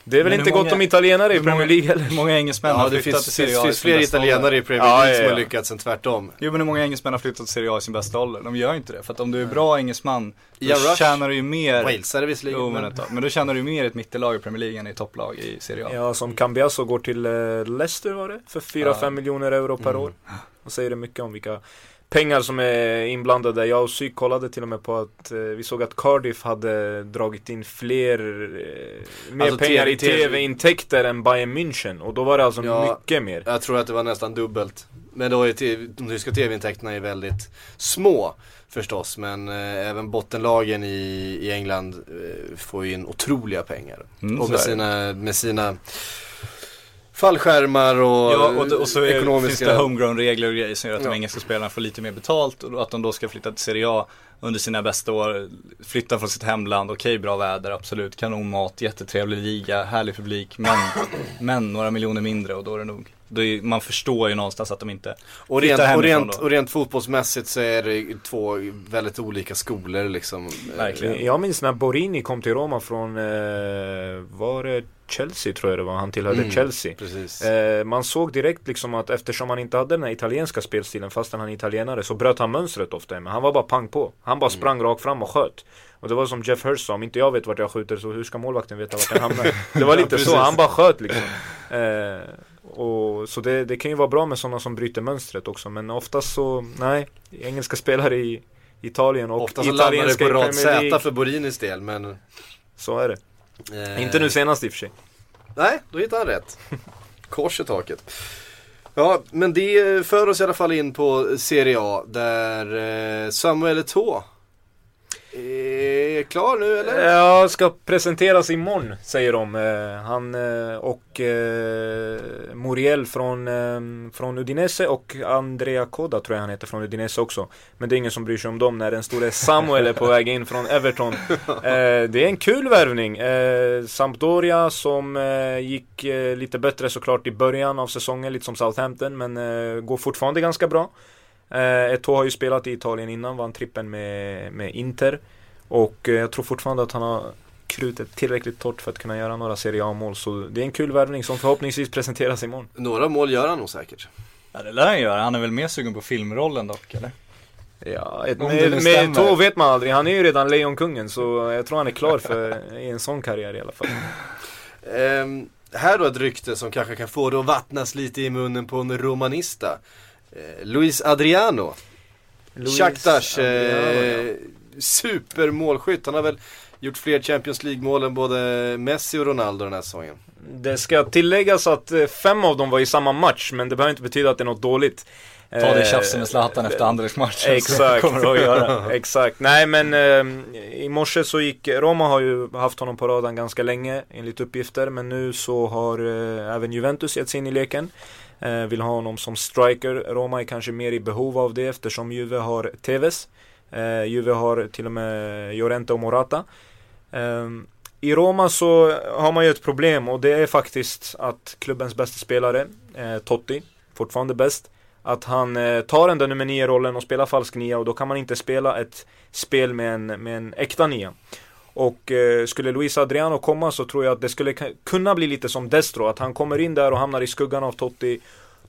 Det är väl Men inte hur gott många- om italienare i många- Premier League heller. Hur många engelsmän Ja, har det flyttat finns, till Serie A i finns fler italienare ålder? i Premier Ja, League ja, som har ja. lyckats än tvärtom. Jo men hur många engelsmän har flyttat till Serie A i sin bästa ålder? De gör ju inte det. För att om du är bra engelsman, då Rush. tjänar du ju mer Walesare visserligen. Jo, men, men- då tjänar du ju mer i ett mittellag i Premier League än i topplag i Serie A. Ja, som Cambiaso går till eh, Leicester var det, för 4-5 Ja. miljoner euro per Mm. år. Och säger det mycket om vilka pengar som är inblandade. Jag och Psyk kollade till och med på att eh, vi såg att Cardiff hade dragit in fler, eh, mer Alltså, pengar i tv-intäkter än Bayern München. Och då var det alltså Ja. mycket mer. Jag tror att det var nästan dubbelt. Men då är de tyska tv-intäkterna är väldigt små förstås. Men eh, även bottenlagen i, i England eh, får ju in otroliga pengar. Mm, och med sina, med sina fallskärmar och, Ja, och, och så ekonomiska... finns det homegrown-regler och grejer som gör att Ja. de engelska spelarna får lite mer betalt och att de då ska flytta till Serie A under sina bästa år, flytta från sitt hemland, okej bra väder, absolut, kanonmat, jättetrevlig liga, härlig publik, men, men några miljoner mindre och då är det nog, är, man förstår ju någonstans att de inte Och flyttar rent, och, rent, och rent fotbollsmässigt så är det två väldigt olika skolor liksom. Verkligen. Jag minns när Borini kom till Roma från, eh, var det Chelsea tror jag det var, han tillhörde Mm. Chelsea. Precis. Eh, man såg direkt liksom att eftersom han inte hade den här italienska spelstilen fastän han är italienare så bröt han mönstret ofta. Men han var bara pang på. Han bara sprang rakt fram och sköt. Och det var som Jeff Hurst sa, om inte jag vet vart jag skjuter så hur ska målvakten veta vart den hamnar? Det var lite precis. så, han bara sköt liksom. Eh, och, så det, det kan ju vara bra med sådana som bryter mönstret också. Men oftast så, nej. Engelska spelare i Italien och Ofta så landar det på rad Z för Borinis del men... Så är det. eh, Inte nu senast i och för sig. Nej, då hittar han rätt. Kors i taket. Ja, men det för oss i alla fall in på Serie A där eh, Samuel Eto'o är klar nu eller? Ja, ska presenteras imorgon säger de. Eh, Han eh, och eh, Muriel från, eh, från Udinese och Andrea Coda tror jag han heter från Udinese också. Men det är ingen som bryr sig om dem när den store Samuel är på väg in från Everton. Eh, Det är en kul värvning. Eh, Sampdoria som eh, gick eh, lite bättre såklart i början av säsongen, lite som Southampton, men eh, går fortfarande ganska bra. Eh, Eto'o har ju spelat i Italien innan, vann trippen med, med Inter. Och eh, jag tror fortfarande att han har krutet tillräckligt torrt för att kunna göra några Serie A-mål. Så det är en kul värvning som förhoppningsvis presenteras imorgon. Några mål gör han nog säkert. Ja det lär han göra, han är väl mer sugen på filmrollen dock eller? Ja, ett, med, med Tå vet man aldrig. Han är ju redan Lejonkungen så jag tror han är klar för en sån karriär i alla fall. Ehm, här då ett rykte som kanske kan få det att vattnas lite i munnen på en romanista. Eh, Luis Adriano, Luis Shakhtars Adriano, ja. eh, supermålskytt. Han har väl gjort fler Champions League-mål än både Messi och Ronaldo den här säsongen. Det ska tilläggas att eh, fem av dem var i samma match, men det behöver inte betyda att det är något dåligt. Ta det tjafset med Zlatan efter Anderlecht-matchen Exakt. så kommer du att göra. Exakt. Nej men eh, i morse så gick, Roma har ju haft honom på radarn ganska länge enligt uppgifter. Men nu så har eh, även Juventus gett sig in i leken. Eh, vill ha honom som striker. Roma är kanske mer i behov av det eftersom Juve har Tevez. Eh, Juve har till och med Llorente och Morata. Eh, I Roma så har man ju ett problem och det är faktiskt att klubbens bästa spelare, eh, Totti, fortfarande bäst, att han eh, tar den där nummer 9 rollen och spelar falsk nia och då kan man inte spela ett spel med en, med en äkta nia. Och eh, skulle Luis Adriano komma så tror jag att det skulle kunna bli lite som Destro, att han kommer in där och hamnar i skuggan av Totti.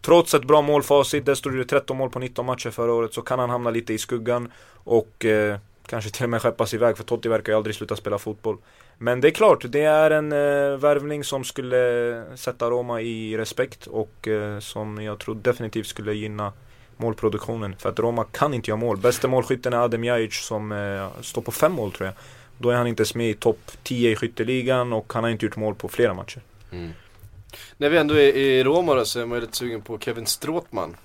Trots ett bra målfacit, Destro gjorde 13 mål på 19 matcher förra året, så kan han hamna lite i skuggan och eh, kanske till och med skeppas iväg för Totti verkar ju aldrig sluta spela fotboll. Men det är klart, det är en eh, värvning som skulle sätta Roma i respekt och eh, som jag tror definitivt skulle gynna målproduktionen. För att Roma kan inte göra mål. Bästa målskytten är Adem Jajic som eh, står på fem mål tror jag. Då är han inte ens med i topp 10 i skytteligan och han har inte gjort mål på flera matcher. När vi ändå är i Roma då så är man ju lite sugen på Kevin Strootman.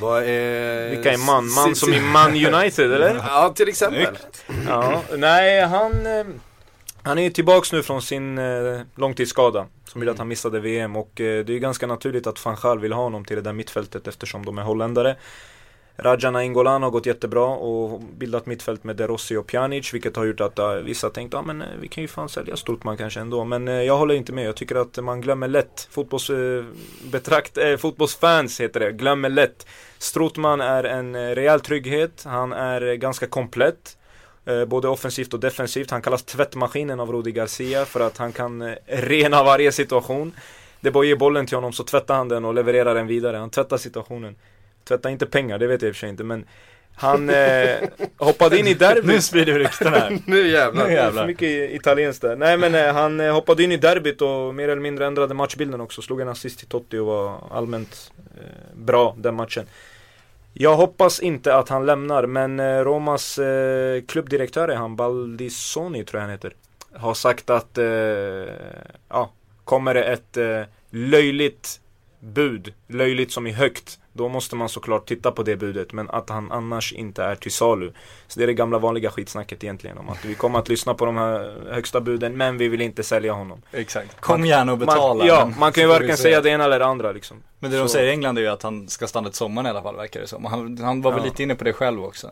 Vad är... Vilka är man? Man som i Man United eller? Ja, till exempel. Ja, nej han eh, Han är ju tillbaks nu från sin eh, långtidsskada Som gjorde att han missade VM och eh, det är ganska naturligt att van Gaal vill ha honom till det där mittfältet eftersom de är holländare Rajan Nainggolan har gått jättebra och bildat mittfält med De Rossi och Pjanic vilket har gjort att äh, vissa tänkt att ja men äh, vi kan ju fan sälja Stortman kanske ändå men eh, jag håller inte med. Jag tycker att man glömmer lätt fotbolls, eh, betrakt, eh, fotbollsfans heter det, glömmer lätt. Strotman är en rejäl trygghet, han är ganska komplett. Både offensivt och defensivt. Han kallas tvättmaskinen av Rudi Garcia för att han kan rena varje situation. Det är bara att ge bollen till honom så tvättar han den och levererar den vidare. Han tvättar situationen. Tvättar inte pengar, det vet jag i och för sig inte men han eh, hoppade in i derbyt. Nu sprider vi rykten här. Nu jävlar. Nu Det är jävlar. för mycket italienskt där. Nej men eh, han eh, hoppade in i derbyt och mer eller mindre ändrade matchbilden också. Slog en assist till Totti och var allmänt eh, bra den matchen. Jag hoppas inte att han lämnar men eh, Romas eh, klubbdirektör är han, Baldissoni tror jag han heter. Har sagt att, eh, ja, kommer det ett eh, löjligt bud, löjligt som är högt, då måste man såklart titta på det budet. Men att han annars inte är till salu. Så det är det gamla vanliga skitsnacket egentligen om att vi kommer att lyssna på de här högsta buden men vi vill inte sälja honom. Exakt. Kom gärna och betala. Man, ja, man kan ju varken säga det ena eller det andra liksom. Men det de Så- säger i England är ju att han ska stanna till sommaren i alla fall verkar det som. Han, han var väl Ja. lite inne på det själv också.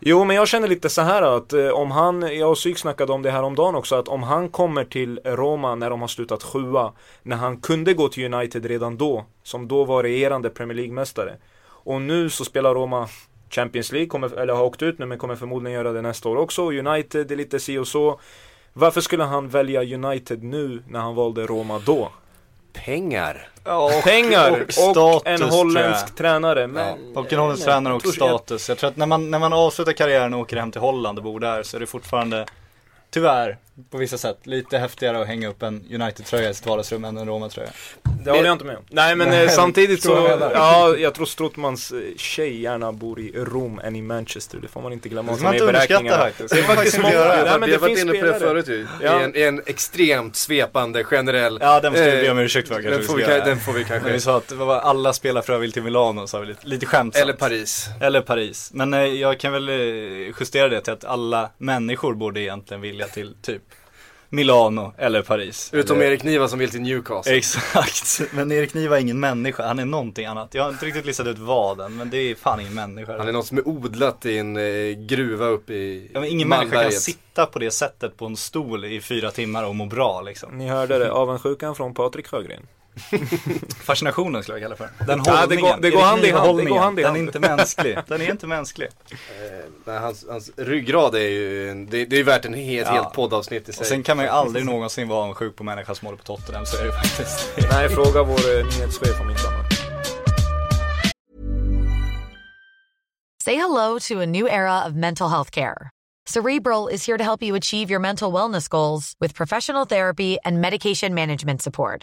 Jo men jag känner lite så här att eh, om han, jag och Syk snackade om det här om dagen också, att om han kommer till Roma när de har slutat sjua, när han kunde gå till United redan då, som då var regerande Premier League-mästare. Och nu så spelar Roma Champions League, kommer, eller har åkt ut nu men kommer förmodligen göra det nästa år också. United är lite si och så. Varför skulle han välja United nu när han valde Roma då? Pengar. Ja, Pengar och, status, en tror holländsk tränare. Men, Och en holländsk tränare och status. Jag tror att när man, när man avslutar karriären och åker hem till Holland och bor där så är det fortfarande Tyvärr, på vissa sätt, lite häftigare att hänga upp en United-tröja i sitt vardagsrum än en Roma-tröja. Det håller jag inte med om. Nej men Nej, eh, samtidigt så, jag ja jag tror Strootmans eh, tjej gärna bor i Rom än i Manchester. Det får man inte glömma. Det som får man är inte underskatta beräkningarna. faktiskt. Det är faktiskt många. Nej, men vi har varit inne på det förut ju. Ja. I en, i en extremt svepande generell. Ja, den måste vi be om Eh, ursäkt för kanske Den vi får vi, den får vi När vi kanske. sa att alla spelar för vill till Milano sa vi lite, lite skämtsamt. Eller Paris. Eller Paris. Men eh, jag kan väl eh, justera det till att alla människor borde egentligen vilja till typ Milano eller Paris. Utom eller... Erik Niva som vill till Newcastle. Exakt, men Erik Niva är ingen människa, han är någonting annat. Jag har inte riktigt listat ut vad än, men det är fan ingen människa. Han är något som är odlat i en eh, gruva uppe i ja, men ingen människa kan sitta på det sättet på en stol i fyra timmar och må bra liksom. Ni hörde det, avundsjukan från Patrik Sjögren. Fascinationen skulle jag kalla det för. Den Ja, det hållningen. går- det går hand i hand, det går Hållningen, hand i Den är inte mänsklig. Den är inte mänsklig. Nej, hans, hans ryggrad är ju, en, det, det är värt en helt, Ja. helt poddavsnitt i sig. Och sen kan man ju aldrig någonsin vara avundsjuk på människor som håller på Tottenham, så är det faktiskt. Nej, fråga vår eh, nyhetschef om inte annat. Say hello to a new era of mental health care. Cerebral is here to help you achieve your mental wellness goals with professional therapy and medication management support.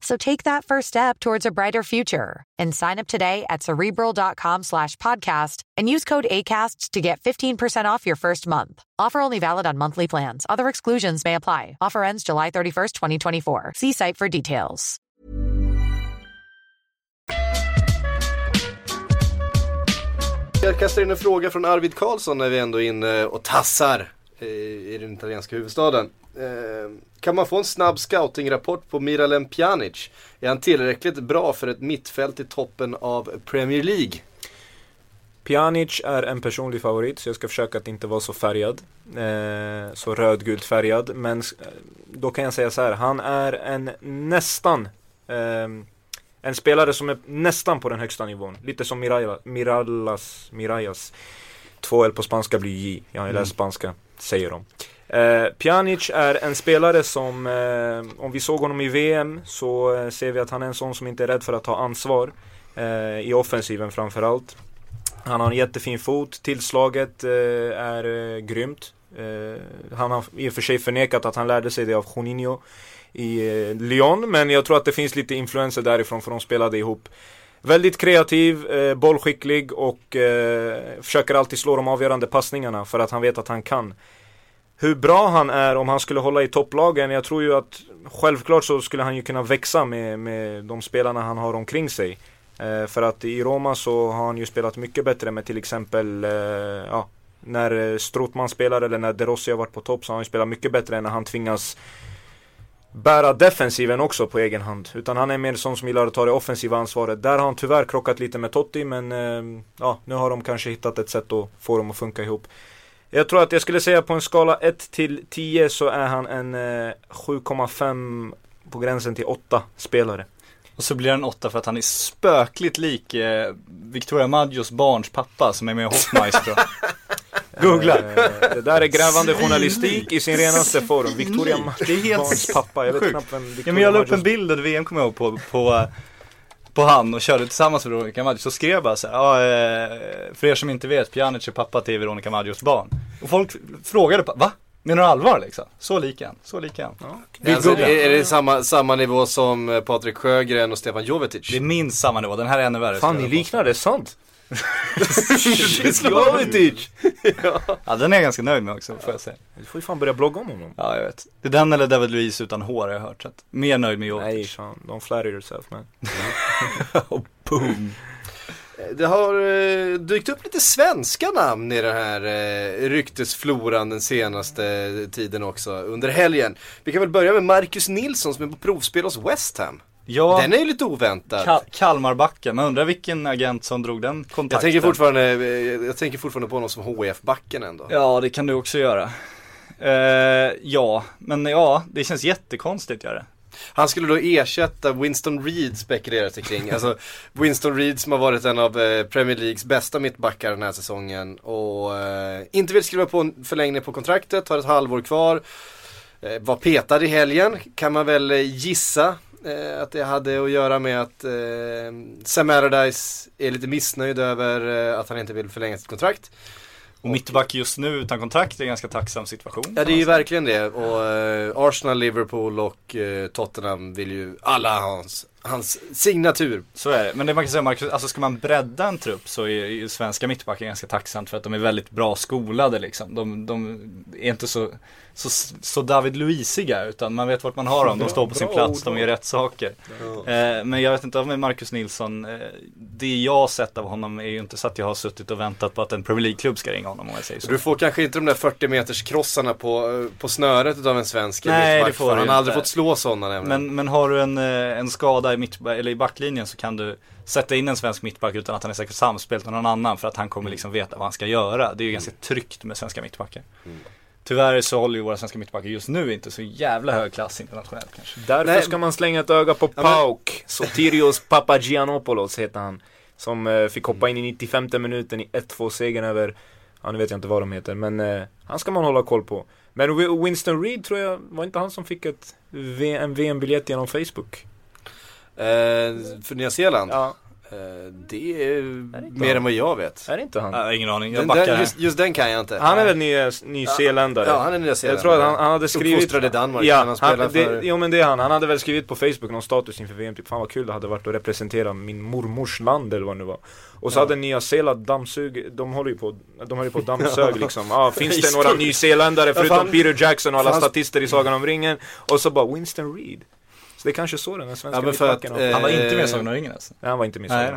So take that first step towards a brighter future and sign up today at cerebral.com slash podcast and use code ACAST to get 15% off your first month. Offer only valid on monthly plans. Other exclusions may apply. Offer ends July 31st, 2024. See site for details. Jag kastar in en fråga från Arvid Karlsson när vi ändå är inne och tassar i den italienska huvudstaden. Eh, Kan man få en snabb scoutingrapport på Miralem Pjanic? Är han tillräckligt bra för ett mittfält i toppen av Premier League? Pjanic är en personlig favorit, så jag ska försöka att inte vara så färgad. Eh, så rödgult färgad. Men s- då kan jag säga så här, han är en nästan ehm, en spelare som är nästan på den högsta nivån. Lite som Miralla, Mirallas, Mirallas. 2L på spanska blir J. Jag har ju läst spanska, säger de. Eh, Pjanic är en spelare som, eh, om vi såg honom i VM så eh, ser vi att han är en sån som inte är rädd för att ta ansvar. Eh, I offensiven framförallt. Han har en jättefin fot, tillslaget eh, är eh, grymt. Eh, han har i och för sig förnekat att han lärde sig det av Juninho i eh, Lyon, men jag tror att det finns lite influenser därifrån för de spelade ihop. Väldigt kreativ, eh, bollskicklig och eh, försöker alltid slå de avgörande passningarna för att han vet att han kan. Hur bra han är om han skulle hålla i topplagen, jag tror ju att självklart så skulle han ju kunna växa med, med de spelarna han har omkring sig. Eh, för att i Roma så har han ju spelat mycket bättre med till exempel eh, ja, när eh, Strootman spelar eller när De Rossi har varit på topp så har han ju spelat mycket bättre än när han tvingas bära defensiven också på egen hand. Utan han är mer sån som gillar att ta det offensiva ansvaret. Där har han tyvärr krockat lite med Totti men eh, ja, nu har de kanske hittat ett sätt att få dem att funka ihop. Jag tror att jag skulle säga på en skala 1 till 10 så är han en eh, 7,5 på gränsen till 8 spelare. Och så blir han åtta för att han är spökligt lik eh, Victoria Maggios barns pappa som är med i Hoffmeister. Googla! Eh, det där är grävande journalistik i sin renaste form. Victoria Det är Maggio helt barns pappa. Jag vet knappt vem Victoria Ja men jag la upp Maggios- en bild under VM kommer jag ihåg på, på, eh, på han och körde tillsammans med Veronica Maggio. Så skrev jag bara så här, ja, eh, för er som inte vet, Pjanic är pappa till Veronica Maggios barn. Och folk frågade, va? Menar du allvar liksom? Så lik är han, så lik han. Vi Alltså, är, är det samma, samma nivå som eh, Patrik Sjögren och Stefan Jovetic? Det är minst samma nivå, den här är ännu värre. Fan ni liknar, det är sant. Jovetic! Ja den är jag ganska nöjd med också får jag säga. Du får ju fan börja blogga om honom. Ja jag vet. Det är den eller David Luiz utan hår har jag hört. Så att, mer nöjd med Nej Jovic. fan, don't flatter yourself man. Boom. Det har eh, dykt upp lite svenska namn i den här eh, ryktesfloran den senaste tiden också under helgen. Vi kan väl börja med Marcus Nilsson som är på provspel hos West Ham. Ja, Den är ju lite oväntad. Ka- Kalmarbacken, man undrar vilken agent som drog den kontakten. jag, tänker fortfarande, eh, jag tänker fortfarande på honom som HIF-backen ändå. Ja, det kan du också göra. Eh, ja, men ja, det känns jättekonstigt gör det. Han skulle då ersätta Winston Reed spekulerar sig kring. Alltså Winston Reed som har varit en av eh, Premier Leagues bästa mittbackar den här säsongen. Och eh, inte vill skriva på en förlängning på kontraktet, har ett halvår kvar. Eh, var petad i helgen kan man väl eh, gissa. Eh, att det hade att göra med att eh, Sam Allardyce är lite missnöjd över eh, att han inte vill förlänga sitt kontrakt. Och mittback just nu utan kontrakt är en ganska tacksam situation. Ja det är ju verkligen det och eh, Arsenal, Liverpool och eh, Tottenham vill ju alla ha hans hans signatur. Så är det. Men det man kan säga, Marcus, alltså ska man bredda en trupp så är ju svenska mittbackar ganska tacksamt för att de är väldigt bra skolade liksom. De, de är inte så, så, så David Luisiga utan man vet vart man har dem. De står på sin plats, de gör rätt saker. Eh, men jag vet inte om med Marcus Nilsson, eh, det jag har sett av honom är ju inte så att jag har suttit och väntat på att en Premier League-klubb ska ringa honom om jag säger så. Du får kanske inte de där 40 meters krossarna på, på snöret utav en svensk Nej, mittback, det får du Han har aldrig inte. fått slå sådana nämligen. Men, men har du en, eh, en skada i, mitt, eller i backlinjen så kan du sätta in en svensk mittback utan att han är säkert samspelt med någon annan för att han kommer liksom veta vad han ska göra. Det är ju ganska tryggt med svenska mittbackar. Tyvärr så håller ju våra svenska mittbackar just nu inte så jävla hög klass internationellt kanske. Därför Nej. ska man slänga ett öga på Pauk. Sotirios Papagiannopoulos heter han. Som eh, fick hoppa in i 95 minuten i 1-2 segern över, ja nu vet jag inte vad de heter, men eh, han ska man hålla koll på. Men Wi- Winston Reed tror jag, var inte han som fick ett en VM-biljett genom Facebook? Eh, för Nya Zeeland? Ja, Eh, det är det inte mer han? än vad jag vet. är det inte han? Har ingen aning, jag Den, backar den, just, just den kan jag inte. Han är väl ny, nyzeeländare? Ja, han är Nya Zeeland. Jag tror att han, han hade skrivit Uppfostrad i Danmark, Ja, han spelar han, det, för... jo men det är han. Han hade väl skrivit på Facebook någon status inför VM, typ fan vad kul det hade varit att representera min mormors land eller vad det nu var. Och så Ja. hade Nya Zeeland dammsug, de håller ju på, de höll ju på dammsög liksom. Ja, finns det några nyzeeländare förutom. Peter Jackson och alla statister i Sagan om ringen? Och så bara Winston Reed. Det är kanske så den svenska Ja, att, eh, Han var inte med i Sagan om ringen alltså. Nej, han var inte med i Sagan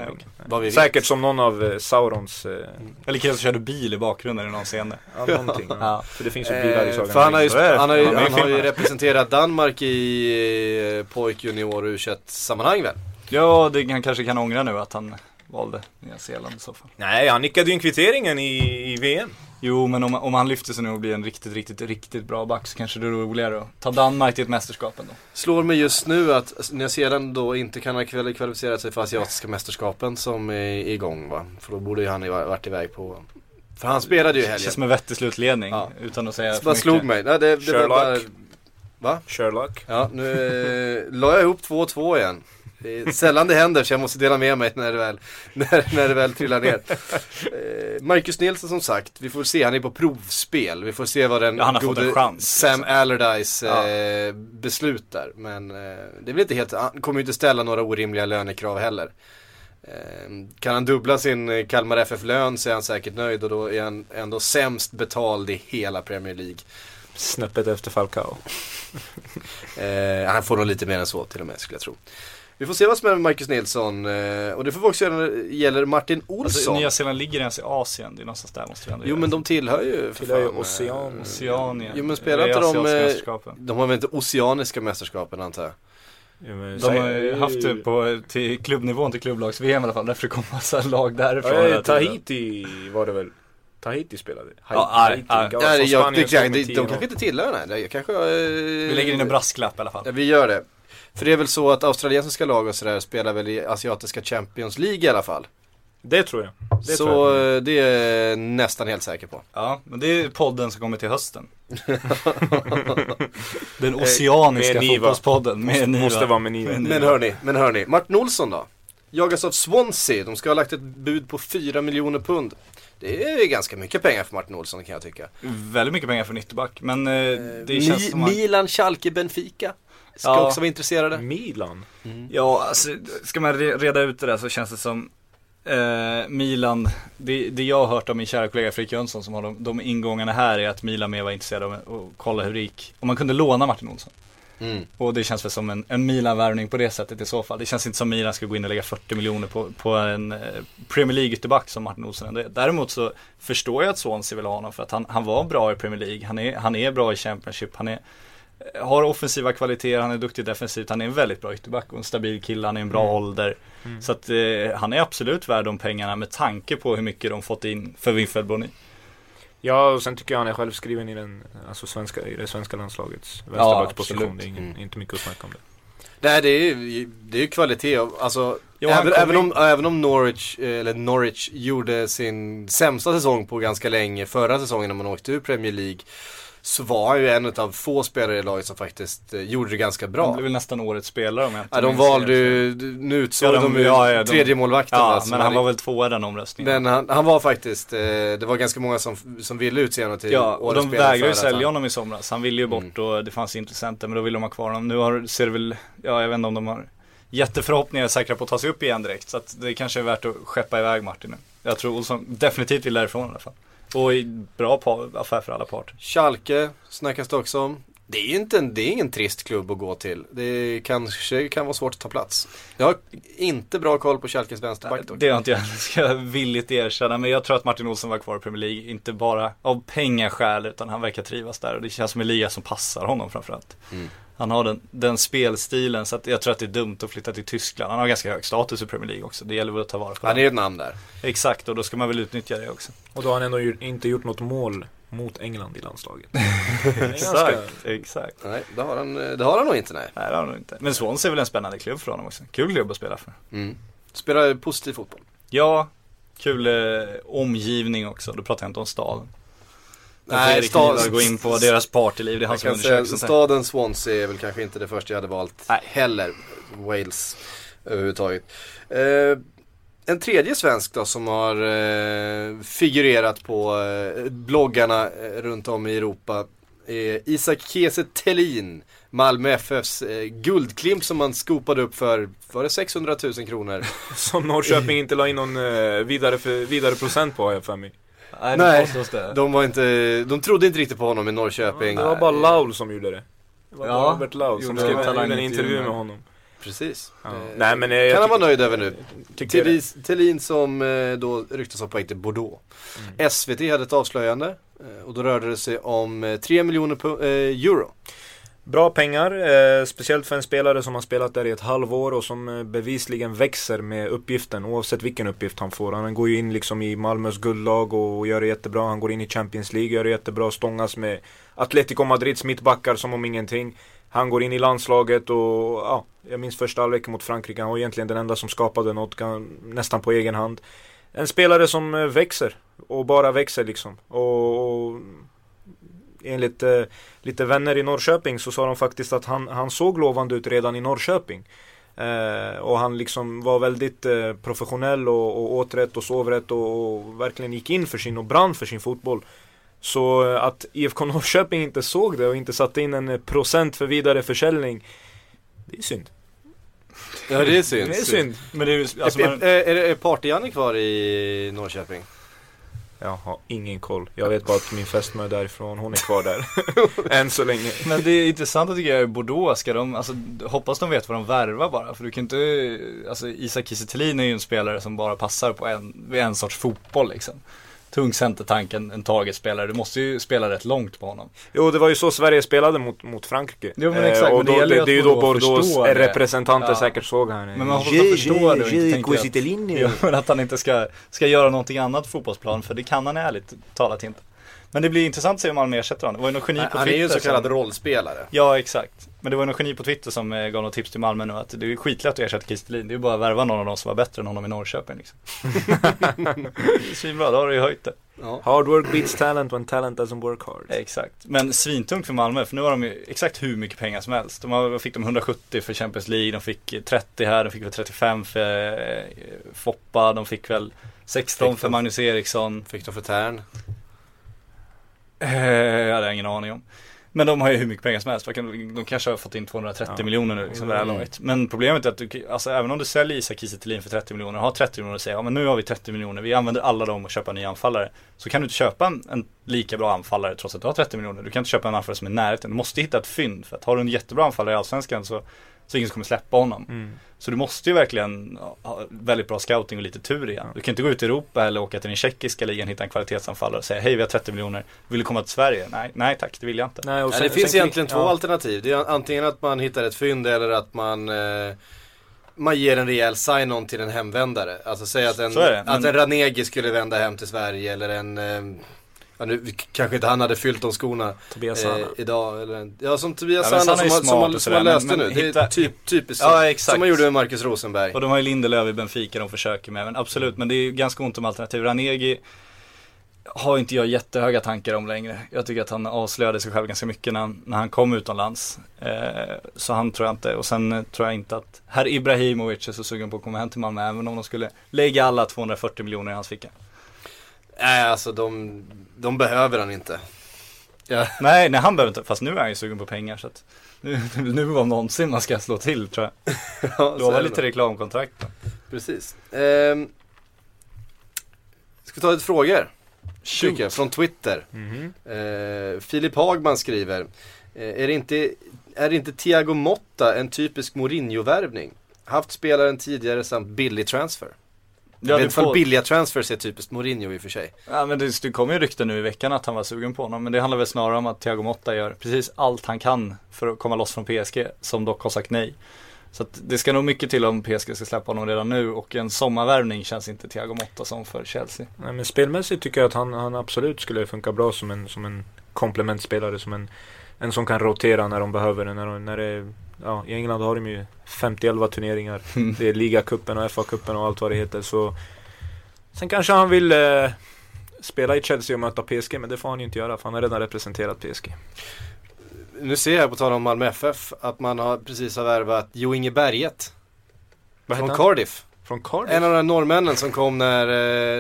om ringen. Säkert som någon av eh, Saurons, eh, Eller killen som körde bil i bakgrunden i någon scen. ja, någonting. ja. Ja. För det finns ju bilar i Eh, Sagan för om han har ju, han har ju, Han han har ju representerat Danmark i eh, pojk, junior u sammanhang väl? Ja, det, han kanske kan ångra nu att han valde Nya Zeeland i så fall. Nej, han nickade ju in kvitteringen i, i VM. Jo, men om, om han lyfter sig nu och blir en riktigt, riktigt, riktigt bra back så kanske det är roligare att ta Danmark till ett mästerskap ändå. Slår mig just nu att Nya Zeeland då inte kan ha kval- kvalificerat sig för asiatiska mästerskapen som är igång va? För då borde ju han varit iväg på För han spelade ju i Det känns helgen. som en vettig slutledning Ja. utan att säga Det för bara mycket. slog mig. Nej, det, det var Sherlock. bara, Va? Sherlock. Ja, nu eh, la jag ihop 2-2 igen. Det är sällan det händer så jag måste dela med mig när det väl, när, när det väl trillar ner. Eh, Marcus Nilsson som sagt, vi får se, han är på provspel. Vi får se vad den Ja, han har fått en chans, Sam liksom. Allardyce eh, beslutar. Men eh, det är väl inte helt, han kommer ju inte ställa några orimliga lönekrav heller. Eh, kan han dubbla sin eh, Kalmar FF-lön så är han säkert nöjd och då är han ändå sämst betald i hela Premier League. Snäppet efter Falcao. Eh, han får nog lite mer än så till och med skulle jag tro. Vi får se vad som händer med Marcus Nilsson eh, och det får vi också göra när det gäller Martin Alltså, Olsson. Nya Zeeland ligger ens i Asien, det är någonstans där måste vi ändå jo göra. men de tillhör ju för Tillhör ju fan, eh, Ocean- Oceanien. Jo men spelar inte de, eh, de har väl inte oceaniska mästerskapen antar jag? Ja, men De har ju haft det på, till klubbnivån till klubblags-VM i alla fall, därför det kom massa lag därifrån. Ja. Tahiti var det väl? Tahiti spelade. Ja, Tahiti. Ja, slog det, med de, 10 kanske inte tillhör nej, det kanske eh, Vi lägger in en brasklapp i alla fall. Ja, vi gör det. För det är väl så att australiensiska lag och sådär spelar väl i asiatiska Champions League i alla fall. Det tror jag. Det så tror jag. eh, det är jag nästan helt säker på. Ja, men det är podden som kommer till hösten. Den oceaniska med Niva. fotbollspodden med Niva. Måste vara med Niva. Med Men hörni, men hörni, Martin Olsson då? Jagas av Swansea, de ska ha lagt ett bud på 4 miljoner pund. Det är ganska mycket pengar för Martin Olsson kan jag tycka. Väldigt mycket pengar för en ytterback, men eh, det känns Mi- som att... Milan, Schalke, Benfica ska Ja. också vara intresserade. Milan. Ja, alltså, ska man re- reda ut det där så känns det som eh, Milan, det, det jag har hört av min kära kollega Fredrik Jönsson som har de, de ingångarna här är att Milan mer var intresserade av att kolla hur det gick. Om man kunde låna Martin Olsson. Mm. Och det känns väl som en, en Milan-värvning på det sättet i så fall. Det känns inte som Milan ska gå in och lägga 40 miljoner på, på en eh, Premier League-ytterback som Martin Olsson ändå är. Däremot så förstår jag att Swansea vill ha honom för att han, han var bra i Premier League. Han är, han är bra i Championship. Han är, har offensiva kvaliteter, han är duktig defensivt, han är en väldigt bra ytterback och en stabil kille, han är en bra ålder. Så att eh, han är absolut värd de pengarna med tanke på hur mycket de fått in för Winfred Boni. Ja, och sen tycker jag han är självskriven i, den, alltså svenska, i det svenska landslagets vänsterbacksposition. absolut. det är ingen, Mm. inte mycket att snacka om det. Nej det är ju det är ju kvalitet, alltså Ja, han även, även, om, även om Norwich, eh, eller Norwich gjorde sin sämsta säsong på ganska länge förra säsongen när man åkte ur Premier League Så var han ju en av få spelare i laget som faktiskt eh, gjorde det ganska Han bra blev väl nästan årets spelare om jag inte Ja, de valde ju, nu utsåg Ja, de- de ja, ja, tredje målvakten Ja, som men han var väl tvåa i den omröstningen. Men han, han var faktiskt, eh, det var ganska många som, som ville utse honom till Ja, och de vägrade ju sälja han- honom i somras. Han ville ju bort och det fanns intressenter men då ville de ha kvar honom. Nu har, ser det väl, ja jag vet inte om de har jätteförhoppningar säkra på att ta sig upp igen direkt. Så att det kanske är värt att skeppa iväg Martin nu. Jag tror Olsson definitivt vill därifrån i alla fall. Och bra affär för alla parter. Schalke snackas det också om. Det är inte en, det är ingen trist klubb att gå till. Det kanske kan vara svårt att ta plats. Jag har inte bra koll på Schalkes vänsterback dock. Det har inte jag ska jag villigt erkänna. Men jag tror att Martin Olsson var kvar i Premier League. Inte bara av pengaskäl utan han verkar trivas där. Och det känns som en liga som passar honom framförallt. Mm. Han har den, den spelstilen så att jag tror att det är dumt att flytta till Tyskland. Han har ganska hög status i Premier League också. Det gäller väl att ta vara på Han är ett namn där. Exakt och då ska man väl utnyttja det också. Och då har han ändå ju- inte gjort något mål mot England i landslaget. Exakt, exakt. Nej, det har han, det har han nog inte nej. Nej det har han nog inte. Men Swansea är väl en spännande klubb för honom också. Kul klubb att spela för. Mm. Spelar positiv fotboll. Ja, kul eh, omgivning också. Då pratar jag inte om staden. Nej, stad- gå in på deras partyliv. Det är han som säga staden Swansea är väl kanske inte det första jag hade valt Nej. heller. Wales överhuvudtaget. Eh, en tredje svensk då som har eh, figurerat på eh, bloggarna eh, runt om i Europa är Isak Kiese Thelin. Malmö FFs eh, guldklimp som man skopade upp för, var det 600 000 kronor? Som Norrköping inte la in någon eh, vidare, för, vidare procent på har jag för mig. Nej, det Nej, det. De var inte, de trodde inte riktigt på honom i Norrköping. Det var bara Laul som gjorde det. Det var Ja, Robert Laul som skrev en, intervju med- honom. Precis. Ja. Eh, Nej, men, eh, jag kan han vara nöjd över nu. Thelin- som eh, då ryktas på väg till Bordeaux. Mm. SVT hade ett avslöjande och då rörde det sig om eh, 3 miljoner euro. Bra pengar, eh, speciellt för en spelare som har spelat där i ett halvår och som eh, bevisligen växer med uppgiften oavsett vilken uppgift han får. Han går ju in liksom i Malmös guldlag och gör det jättebra. Han går in i Champions League, gör det jättebra, stångas med Atletico Madrids mittbackar som om ingenting. Han går in i landslaget och ja, jag minns första halvlek mot Frankrike. Han var egentligen den enda som skapade något, kan, nästan på egen hand. En spelare som eh, växer och bara växer liksom. Och, och enligt eh, lite vänner i Norrköping så sa de faktiskt att han, han såg lovande ut redan i Norrköping. Eh, och han liksom var väldigt eh, professionell och, och åt rätt och sov rätt och, och verkligen gick in för sin och brann för sin fotboll. Så eh, att IFK Norrköping inte såg det och inte satte in en procent för vidare försäljning Det är synd. Ja det är synd. Det är synd. Men det är alltså är, man, är, är, är Party-Janne kvar i Norrköping? Jag har ingen koll. Jag vet bara att min fästmö är därifrån, hon är kvar där. Än så länge. men det är intressant tycker jag Bordeaux, ska de, alltså hoppas de vet vad de värvar bara. För du kan inte, alltså Isak Kiese är ju en spelare som bara passar på en, en sorts fotboll liksom. Tung centertank, en, en targetspelare. Du måste ju spela rätt långt på honom. Jo, det var ju så Sverige spelade mot, mot Frankrike. Jo, men exakt, och men det då, gäller ju det, det är ju att då Bordeaux det. representanter Ja. säkert såg här. Men man hoppas de förstår det och inte att, ja, men att han inte ska, ska göra någonting annat på fotbollsplan. För det kan han ärligt talat inte. Men det blir intressant att se om Malmö ersätter honom. Det var ju någon geni på Han är Twitter ju en så kallad som, rollspelare. Ja exakt. Men det var ju någon geni på Twitter som eh, gav något tips till Malmö nu att det är skitlätt att ersätta Kristelin. Det är ju bara att värva någon av dem som var bättre än honom i Norrköping liksom. Är Svinbra, då har du ju höjt det. Hard work beats talent when talent doesn't work hard. Exakt. Men svintungt för Malmö, för nu har de ju exakt hur mycket pengar som helst. De har, fick de 170 för Champions League, de fick 30 här, de fick väl 35 för eh, Foppa, de fick väl 16 Fick för Magnus Eriksson. Fick de för Tern. Eh, jag hade ingen aning om. Men de har ju hur mycket pengar som helst. De kanske har fått in 230 Ja. miljoner nu liksom, det Mm. Men problemet är att du, alltså, även om du säljer Isak Kiese för 30 miljoner och har 30 miljoner och säger ja men nu har vi 30 miljoner, vi använder alla dem och köpa nya anfallare. Så kan du inte köpa en, en lika bra anfallare trots att du har 30 miljoner. Du kan inte köpa en anfallare som är i närheten. Du måste hitta ett fynd. För att har du en jättebra anfallare i Allsvenskan så, så ingen som kommer släppa honom. Mm. Så du måste ju verkligen ha väldigt bra scouting och lite tur igen. Du kan inte gå ut i Europa eller åka till den tjeckiska ligan, hitta en kvalitetsanfallare och säga hej vi har 30 miljoner, vill du komma till Sverige? Nej, nej tack, det vill jag inte. Nej, och sen- det finns egentligen två ja. alternativ. Det är antingen att man hittar ett fynd eller att man eh, man ger en rejäl sign-on till en hemvändare. Alltså säg att en, att men- en Ranegi skulle vända hem till Sverige eller en eh, Ja, nu kanske inte han hade fyllt de skorna Tobias eh, idag. Eller ja som Tobias Ja, Sanna som, som, smart har- och som har sådär, löst men- det nu. men Det är hitta- typ, typiskt Ja, exakt. Som man gjorde med Marcus Rosenberg. Och de har ju Lindelöf i Benfica de försöker med, men absolut, men det är ju ganska ont om alternativ. Ranegi har inte jag jättehöga tankar om längre. Jag tycker att han avslöjade sig själv ganska mycket när han, när han kom utomlands. Eh, så han tror jag inte, och sen eh, tror jag inte att herr Ibrahimovic är så sugen på att komma hem till Malmö, även om de skulle lägga alla 240 miljoner i hans ficka. Nej alltså de, de behöver han inte. Ja. Nej, nej han behöver inte, fast nu är han ju sugen på pengar så att nu, nu om någonsin man ska slå till tror jag. Ja, Lova lite reklamkontrakt då. Precis. Ehm, ska vi ta lite frågor? Tycker från Twitter. Mhm. Eh, Filip Hagman skriver. Eh, är, det inte, är det inte Thiago Motta en typisk Mourinho-värvning? Haft spelaren tidigare samt billig transfer. Ja, vet får- billiga transfers är typiskt Mourinho i och för sig. Ja men det, det kom ju rykten nu i veckan att han var sugen på honom. Men det handlar väl snarare om att Thiago Motta gör precis allt han kan för att komma loss från PSG. Som dock har sagt nej. Så att det ska nog mycket till om PSG ska släppa honom redan nu. Och en sommarvärvning känns inte Thiago Motta som för Chelsea. Nej, men spelmässigt tycker jag att han, han absolut skulle funka bra som en, som en komplementspelare. Som en, en som kan rotera när de behöver det. När, när det ja, I England har de ju 50-11 turneringar. Det är ligacupen och FA-cupen och allt vad det heter. Så, sen kanske han vill eh, spela i Chelsea och möta PSG. Men det får han ju inte göra för han har redan representerat PSG. Nu ser jag på tal om Malmö FF att man har precis har värvat Jo Inge Berget Vad från han? Cardiff. Från Cardiff? En av de norrmännen som kom när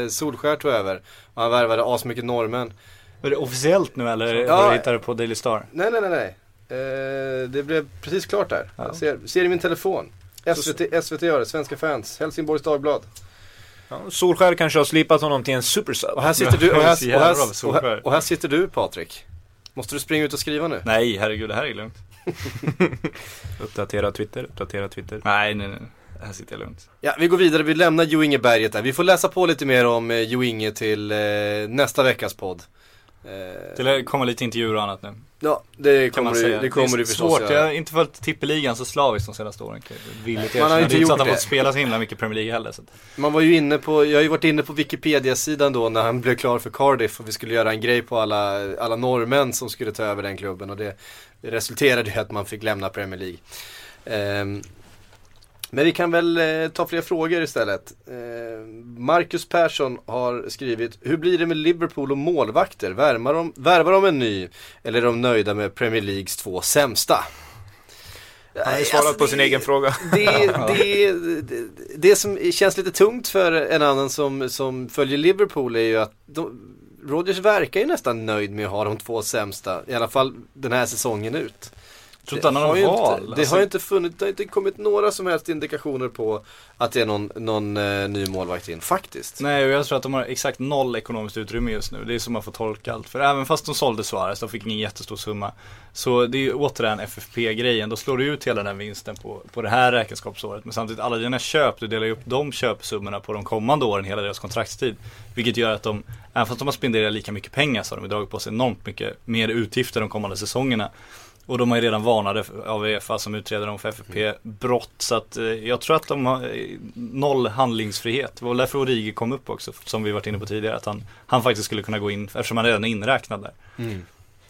eh, Solskär tog över. Och han värvade asmycket norrmän. Är det officiellt nu eller Ja. var du hittade det på Daily Star? Nej, nej, nej, nej. Eh, det blev precis klart där. Ja. Jag ser, ser i min telefon. SVT, SVT gör det, Svenska fans, Helsingborgs Dagblad. Ja, Solskär kanske har slipat honom till en supersub. Och här sitter du, och här, och här, och här, och här sitter du Patrik. Måste du springa ut och skriva nu? Nej herregud det här är lugnt. Uppdatera Twitter, uppdatera Twitter. Nej nej nej. Här sitter jag lugnt. Ja, vi går vidare, vi lämnar Jo Inge Berget där. Vi får läsa på lite mer om eh, Jo Inge till eh, nästa veckas podd. Eh, att komma lite intervjuer och annat nu. ja, det Kan kommer man säga. det kommer är du förstås svårt, jag har inte följt tippeligan så slaviskt de senaste åren. Villigt Man har inte Det är inte så gjort att han det. fått spela så himla mycket Premier League heller. Så. Man var ju inne på, jag har ju varit inne på Wikipedia-sidan då när han blev klar för Cardiff och vi skulle göra en grej på alla, alla norrmän som skulle ta över den klubben och det, det resulterade i att man fick lämna Premier League. Ehm, men vi kan väl eh, ta fler frågor istället. Ehm, Marcus Persson har skrivit, hur blir det med Liverpool och målvakter? Värvar de, värvar de en ny eller är de nöjda med Premier Leagues två sämsta? Han har ju svarat Alltså, på sin det- egen fråga. det, det, det, det som känns lite tungt för en annan som, som följer Liverpool är ju att de, Rodgers verkar ju nästan nöjd med att ha de två sämsta, i alla fall den här säsongen ut. Tror inte han har någon val. Inte, det Alltså, har inte funnits, det har inte kommit några som helst indikationer på att det är någon, någon eh, ny målvakt in, faktiskt. Nej, och jag tror att de har exakt noll ekonomiskt utrymme just nu. Det är som man får tolka allt. För även fast de sålde Suarez, de fick ingen jättestor summa. Så det är ju återigen FFP-grejen. Då slår du ut hela den vinsten på, på det här räkenskapsåret. Men samtidigt, alla dina köp, du delar ju upp de köpsummorna på de kommande åren, hela deras kontraktstid. Vilket gör att de, även fast de har spenderat lika mycket pengar så har de dragit på sig enormt mycket mer utgifter de kommande säsongerna. Och de är ju redan varnade av Uefa som utreder dem för FFP-brott. Så att eh, jag tror att de har eh, noll handlingsfrihet. Det var därför Origi kom upp också, som vi varit inne på tidigare. Att han, han faktiskt skulle kunna gå in, eftersom han redan är inräknad där.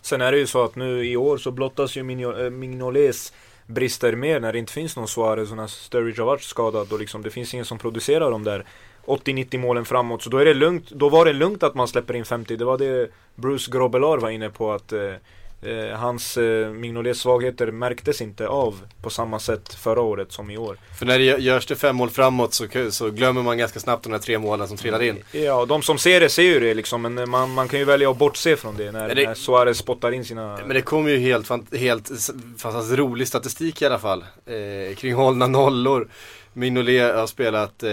Sen är det ju så att nu i år så blottas ju Migno- eh, Mignolets brister mer när det inte finns någon Suarez och när Sturridge har varit skadad och liksom det finns ingen som producerar de där 80-90 målen framåt. Så då är det lugnt, då var det lugnt att man släpper in 50. Det var det Bruce Grobelar var inne på att eh, eh, hans eh, Mignolets svagheter märktes inte av på samma sätt förra året som i år. För när det gö- görs det fem mål framåt så, så glömmer man ganska snabbt de här tre målen som trillar in. Ja, de som ser det ser ju det liksom men man, man kan ju välja att bortse från det när, Men det- när Suarez spottar in sina... Men det kommer ju helt, helt fantastiskt rolig statistik i alla fall. Eh, kring hållna nollor. Mignolet har spelat eh,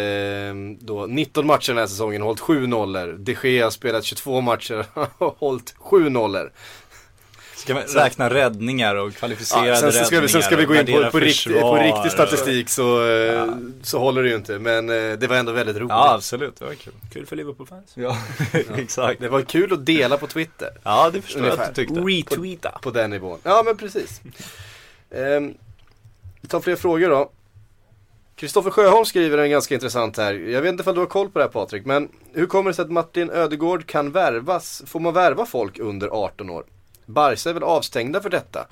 då 19 matcher den här säsongen, hållit 7 nollor. De Gea har spelat 22 matcher och hållit 7 nollor. Ska man räkna räddningar och kvalificerade Ja, sen, så ska vi, sen ska vi gå in på, på, riktig, på riktig statistik så, eh, Ja. så håller det ju inte. Men eh, det var ändå väldigt roligt. Ja, absolut. Det var kul. Kul för Liverpool-fans. Ja, exakt. Det var kul att dela på Twitter. Ja, det förstår jag Ungefär. att du tyckte. Retweeta. På den nivån. Ja men precis. Ehm, vi tar fler frågor då. Kristoffer Sjöholm skriver en ganska intressant här. Jag vet inte om du har koll på det här Patrik, men hur kommer det sig att Martin Ödegård kan värvas? Får man värva folk under 18 år? Barca är väl avstängda för detta?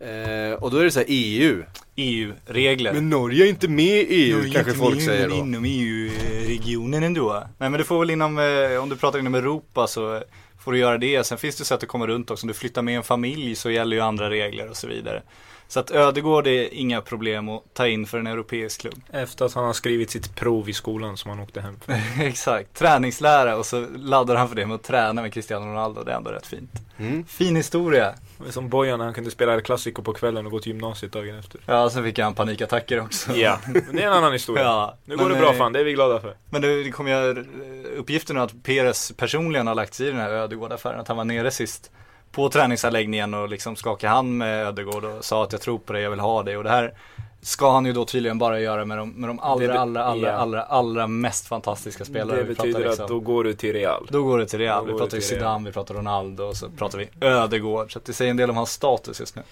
Eh, och då är det så här EU. EU-regler. Men Norge är inte med i EU Jo, kanske folk med, säger då. inom EU-regionen ändå. Nej men du får väl inom, eh, om du pratar inom Europa så får du göra det. Sen finns det sätt att komma runt också. Om du flyttar med en familj så gäller ju andra regler och så vidare. Så att Ödegård är inga problem att ta in för en europeisk klubb. Efter att han har skrivit sitt prov i skolan som han åkte hem för. Exakt, träningslära och så laddar han för det med att träna med Cristiano Ronaldo. Det är ändå rätt fint. Mm. Fin historia. Som Bojan när han kunde spela El Clasico på kvällen och gå till gymnasiet dagen efter. Ja, sen fick han panikattacker också. Ja, men det är en annan historia. Ja, nu går men, det bra eh, fan, det är vi glada för. Men det, det kom ju uppgiften att Perez personligen har lagt sig i den här Ödegård-affären. Att han var nere sist på träningsanläggningen och liksom skakade hand med Ödegård och sa att jag tror på det, jag vill ha det. Och det här ska han ju då tydligen bara göra med de, med de allra, Det allra, allra, ja. allra, allra mest fantastiska spelare. Det betyder liksom- att då går du till Real. Då går det till Real. Då Vi pratar ju Zidane, vi pratar Ronaldo och så pratar vi Ödegård. Så att det säger en del om hans status just nu.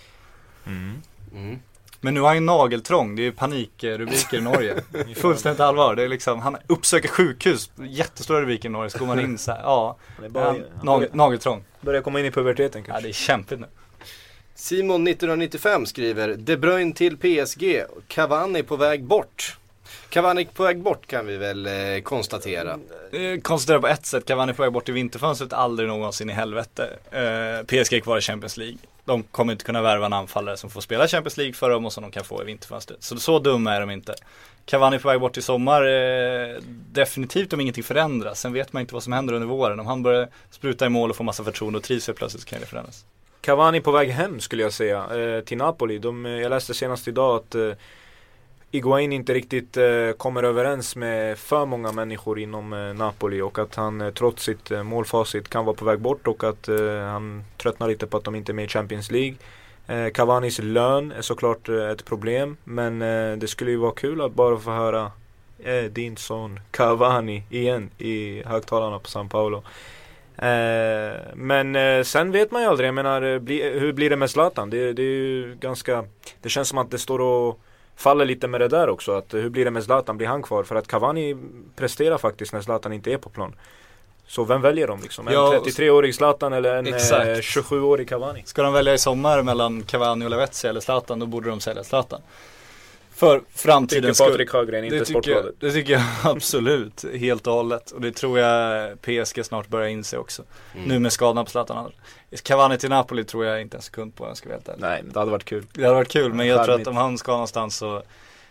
Mm. Mm. Men nu har han ju nageltrång, det är ju panikrubriker i Norge. Fullständigt allvar. Det är liksom, han uppsöker sjukhus, jättestora rubriker i Norge. Så går man in så här, ja, Det är bara, han, han nagel, nageltrång. börjar komma in i puberteten Ja, kanske. det är kämpigt nu. Simon 1995 skriver De Bruyne till PSG, Cavani på väg bort. Cavani på väg bort kan vi väl eh, konstatera. Eh, Konstatera på ett sätt, Cavani på väg bort i vinterfönstret, aldrig någonsin i helvete. Eh, PSG kvar i Champions League. De kommer inte kunna värva en anfallare som får spela Champions League för dem och som de kan få i vinterfönstret. Så så dumma är de inte. Cavani på väg bort i sommar, eh, definitivt om ingenting förändras. Sen vet man inte vad som händer under våren. Om han börjar spruta i mål och få massa förtroende och trivs helt plötsligt så kan det förändras. Cavani på väg hem skulle jag säga, eh, till Napoli. De, eh, jag läste senast idag att eh, Iguain inte riktigt eh, kommer överens med för många människor inom eh, Napoli och att han eh, trots sitt eh, målfacit kan vara på väg bort och att eh, han tröttnar lite på att de inte är med i Champions League. Eh, Cavanis lön är såklart eh, ett problem men eh, det skulle ju vara kul att bara få höra eh, din son Cavani igen i högtalarna på San Paolo. Eh, men eh, sen vet man ju aldrig, jag menar eh, bli, hur blir det med Zlatan? Det, det är ju ganska Det känns som att det står och faller lite med det där också. Att, eh, hur blir det med Zlatan? Blir han kvar? För att Cavani presterar faktiskt när Zlatan inte är på plan. Så vem väljer de liksom? En Ja, 33-årig Zlatan eller en eh, Exakt. 27-årig Cavani? Ska de välja i sommar mellan Cavani och Lavezzi eller Zlatan, då borde de sälja Zlatan. För framtidens skull. Patrik Sjögren, inte Det tycker, jag, Sportbladet. det tycker jag absolut, helt och hållet. Och det tror jag PSG snart börjar inse också. Mm. Nu med skadorna på Zlatan. Cavani till Napoli tror jag inte en sekund på, om jag ska vara helt ärlig. Nej, det hade varit kul. Det hade varit kul, men jag tror att om han ska någonstans så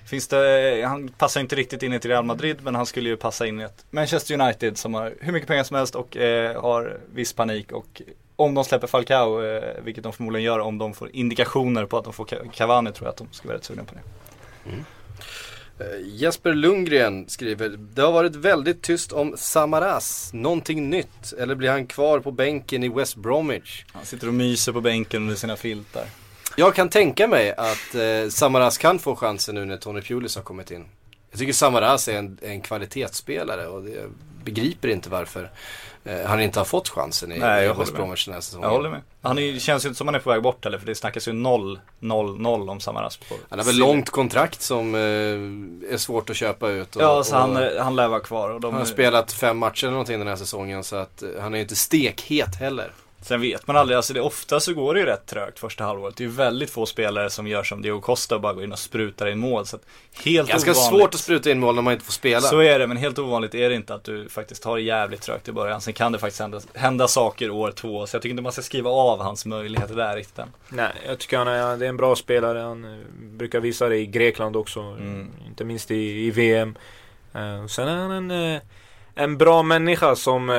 Finns det, han passar inte riktigt in i ett Real Madrid men han skulle ju passa in i ett Manchester United som har hur mycket pengar som helst och eh, har viss panik och om de släpper Falcao, eh, vilket de förmodligen gör om de får indikationer på att de får Ca- Cavani tror jag att de ska vara rätt sugna på det. Eh, Jesper Lundgren skriver Det har varit väldigt tyst om Samaras. Någonting nytt? Eller blir han kvar på bänken i West Bromwich? Han sitter och myser på bänken under sina filtar. Jag kan tänka mig att eh, Samaras kan få chansen nu när Tony Pulis har kommit in. Jag tycker Samaras är en, en kvalitetsspelare och det, jag begriper inte varför han inte har fått chansen i, Nej, jag West. Bromwich den här säsongen. Jag håller med. Han är, känns ju inte som han är på väg bort heller för det snackas ju 0, 0, 0 om Samaras. På Han har väl långt kontrakt som eh, är svårt att köpa ut. Och, Ja, så och, han, eh, han lär vara kvar. Han har spelat fem matcher eller någonting den här säsongen så att eh, han är ju inte stekhet heller. Sen vet man aldrig, alltså det, ofta så går det ju rätt trögt första halvåret. Det är ju väldigt få spelare som gör som Diego Costa och bara går in och sprutar in mål. Så att helt Ganska ovanligt. svårt att spruta in mål när man inte får spela. Så är det, men helt ovanligt är det inte att du faktiskt har det jävligt trögt i början. Sen kan det faktiskt hända, hända saker år två. Så jag tycker inte man ska skriva av hans möjligheter där riktigt än. Nej, jag tycker han är, det är en bra spelare. Han eh, brukar visa det i Grekland också. Mm. Inte minst i, i VM. Eh, sen är han en, eh, en bra människa som